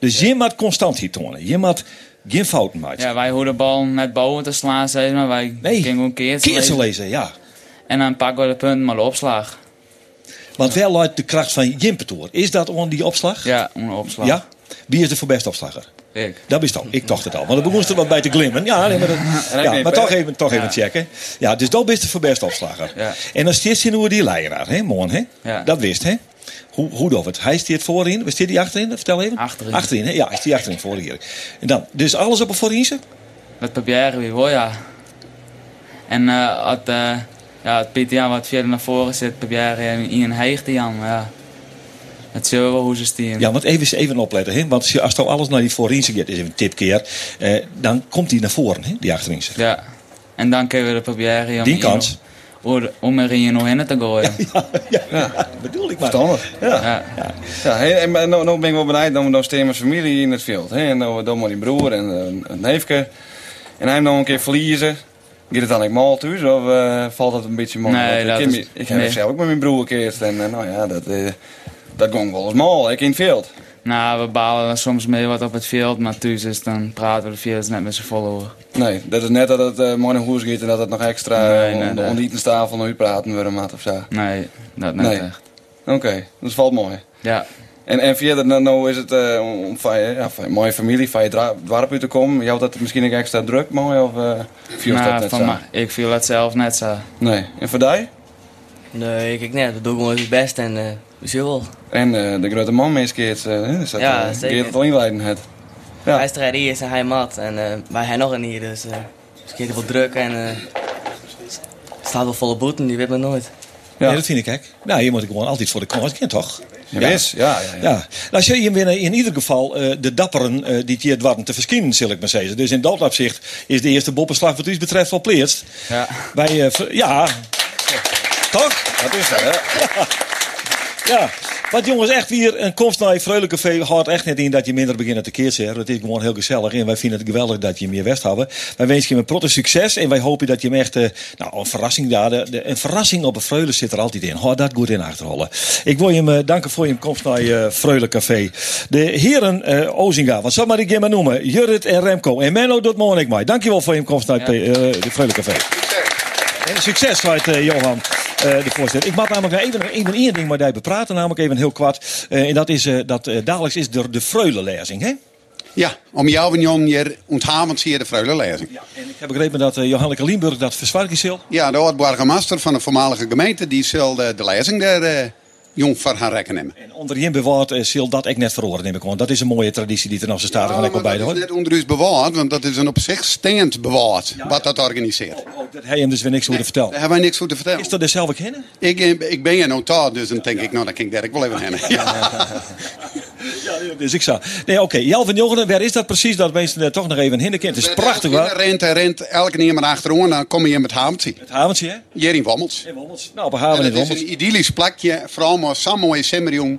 Dus je moet constant hier tonen. Je moet geen fouten maken. Ja, wij hoeven de bal net boven te slaan, zeg maar. Wij Nee, kunnen gewoon keertje Keertje lezen. lezen, ja. En dan pakken we de punten maar de opslag. Want wel luidt de kracht van Jimpentoor. Is dat on die opslag? Ja, een opslag. Ja? Wie is de voor beste opslagger? Ik. Dat is toch. Ik dacht het al. Want er begon er wat bij te glimmen. Ja, nee, maar, dat- ja, maar toch even, toch Ja. even checken. Ja, dus dat is de voor beste opslagger. Ja. En dan steeds zien hoe die leieraar, hè? Morgen, hè? Ja. Dat wist, hè? Hoe, hoe doet het? Hij steert voorin. We steert die achterin? Vertel even. Achterin. Achterin, hè? Ja, hij steert achterin voor hier. En dan, dus alles op een voorin ze? Met papieren weer wel, ja. En als eh ja, het Pieter Jan wat verder naar voren zit, papieren in een heegte Jan, ja. Het zullen wel hoe ze stieren. Ja, want even, even opletten, hè? Want als je alles naar die voorin ze gaat, is even een tipkeer. Eh, dan komt hij naar voren, hè? Die achterin ze. Ja. En dan kunnen we de papieren Die kans. Om, om er hier nog in te gooien. Ja, bedoel ik maar. Verstandig. Ja. Ja. Ja, en nou, nou ben ik wel benieuwd, dan, dan staan mijn familie in het veld. Hè? En dan, dan maar die broer en eh, een neefje. En hij nog een keer verliezen. Gaat het dan ik mal thuis of eh, valt dat een beetje mal? Nee, dat ik, is- ik heb nee. zelf ook met mijn broer keerst. En eh, nou ja, dat, eh, dat ging wel eens mal. Ik in het veld. Nou, we balen er soms mee wat op het veld, maar thuis is dan praten we de veld net met z'n hoor. Nee, dat is net dat het uh, mooi naar huis gaat en dat het nog extra Nee, nee, nee, om de ontietenstafel nog praten worden maat of zo. Nee, dat net Nee. echt. Oké, dat valt mooi. Ja. En, en verder, nou, nou is het eh, om van je, ja, van je mooie familie, van je dorp uit te komen. Jou dat misschien ook extra druk mooi of uh, viel Nou, dat net van zo? mij- ik viel het zelf net zo. Nee. En voor die? Nee, ik net. We doen gewoon het best en eh wel. En eh, de grote man meeskeert, uh, dat, Ja, eh, zeker. Het al inleiden het. Ja. Hij strijdt eerst en hij mat. En eh wij hebben nog een hier, dus eh misschien is het wel druk en eh staat wel volle boeten, die weet men nooit. Ja. Nee, dat vind ik gek. Nou, je moet gewoon altijd voor de kans gaan, toch? Ja. Ja, ja, ja. Ja, nou, zul je winnen in ieder geval eh, de dapperen eh, die het hier dwarren te verskinnen, zal ik maar zeggen. Dus in dat opzicht is de eerste boppenslag wat u betreft wel pleerst. Ja. Wij, eh, ver- ja, toch? Dat is dat, hè? Ja, wat jongens, echt weer een komst naar je Café houdt echt net in dat je minder begint te keersen. Het is gewoon heel gezellig en wij vinden het geweldig dat je meer west hebben. Wij wensen je een protte succes en wij hopen dat je hem echt, eh, nou, een verrassing daar, een verrassing op een Vreugde zit er altijd in. Houd dat goed in achterhollen. Ik wil je hem eh, danken voor je komst naar je Café. De heren eh, Ozinga, wat zal maar ik je maar noemen, Jurrit en Remco. En Menno doet morgen ik mij. Dankjewel voor je komst naar eh, de Vreugde Café. En succes uit eh, Johan. Eh, de voorzitter. Ik mag namelijk even, even één ding met jou bepraten, namelijk even heel kwart. Eh, en dat is eh, dat dadelijk is de, de Freulenlezing, hè? Ja, om jou en Jon hier onthavend zie je de vreugde lezing. Ja, en ik heb begrepen dat uh, Johanneke Lienburg dat verzwarken zal. Ja, de oud-burgemeester van de voormalige gemeente, die zal de, de lezing daar jong voor gaan rekken nemen. En onder je bewaard uh, zal dat ik net verhoren, neem ik aan. Dat is een mooie traditie die er nog staat. Maar dat bij, is net onder u bewaard, want dat is een op zich staand bewaard, ja, wat dat organiseert. Oh, oh, dat hij hem dus weer niks nee, te vertellen. Daar hebben wij niks voor te vertellen. Is dat dus zelf ook heen? Ik, ik ben je notaar, dus dan denk ik, nou dan kan ik Dirk wel even heen. Dus ik zou. Nee, oké. Okay. Jan van Jongeren, waar is dat precies? Dat mensen toch nog even heen Het is prachtig, hoor. Rent en rent elke keer maar achterom, dan kom je met Haventje. Het Haventje, hè? Hier in Wommels. In Wommels. Nou, op haven in Wommels. Het is een idyllisch plakje, vooral maar zo'n mooie.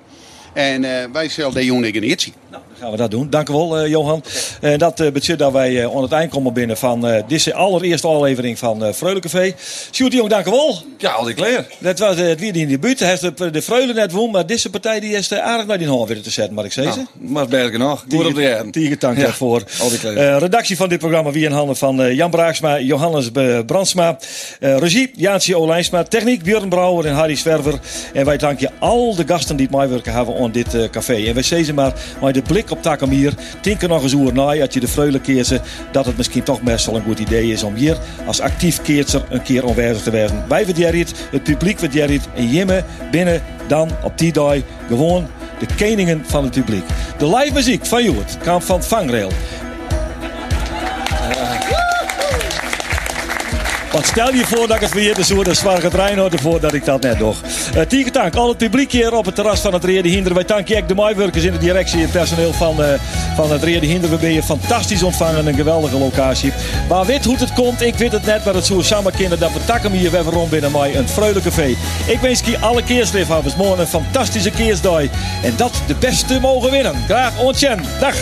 En uh, wij zullen de jongen niet zien. Nou, dan gaan we dat doen. Dank u wel, uh, Johan. Uh, dat uh, betekent dat wij aan het eind komen binnen van deze allereerste aflevering van uh, Freulencafé. Sjoerd Jong, dank u wel. Ja, al die kleer. Dat was het weer in de buurt. Hij heeft de, de net won, maar deze partij die is aardig naar die hand weer te zetten, maar ik zeggen. Nou, maar beter nog. Goed op de jaren. Ja, daarvoor. Al die kleer. redactie van dit programma wie in handen van Jan Braaksma, Johannes Brandsma, regie Jaantje Olijnsma, techniek Björn Brouwer en Harry Zwerver. En wij danken al de gasten die het meewerken hebben aan dit café. En wij zeggen maar, maar de blik op Takamir, denk er nog eens over na, als je de vreule keersen, dat het misschien toch best wel een goed idee is om hier als actief keertser een keer onwijzig te werden. Wij waarderen het, het publiek waarderen het en Jimme binnen dan op die dag gewoon de keningen van het publiek. De live muziek van Joert kwam van Vangrail. Want stel je voor dat ik het weer de soort zware trein hoorde voordat ik dat net doe. Uh, Tieke dank al het publiek hier op het terras van het Rede Hinder. Wij danken ook de meewerkers in de directie en personeel van, uh, van het Rede Hinder. We ben je fantastisch ontvangen. Een geweldige locatie. Maar weet hoe het komt, ik weet het net, maar het zo samen kinderen dat we takken hier weer rond binnen mij een vrolijk café. Ik wens je alle keersliefhebbers morgen een fantastische keersdag. En dat de beste mogen winnen. Graag ontjen. Dag.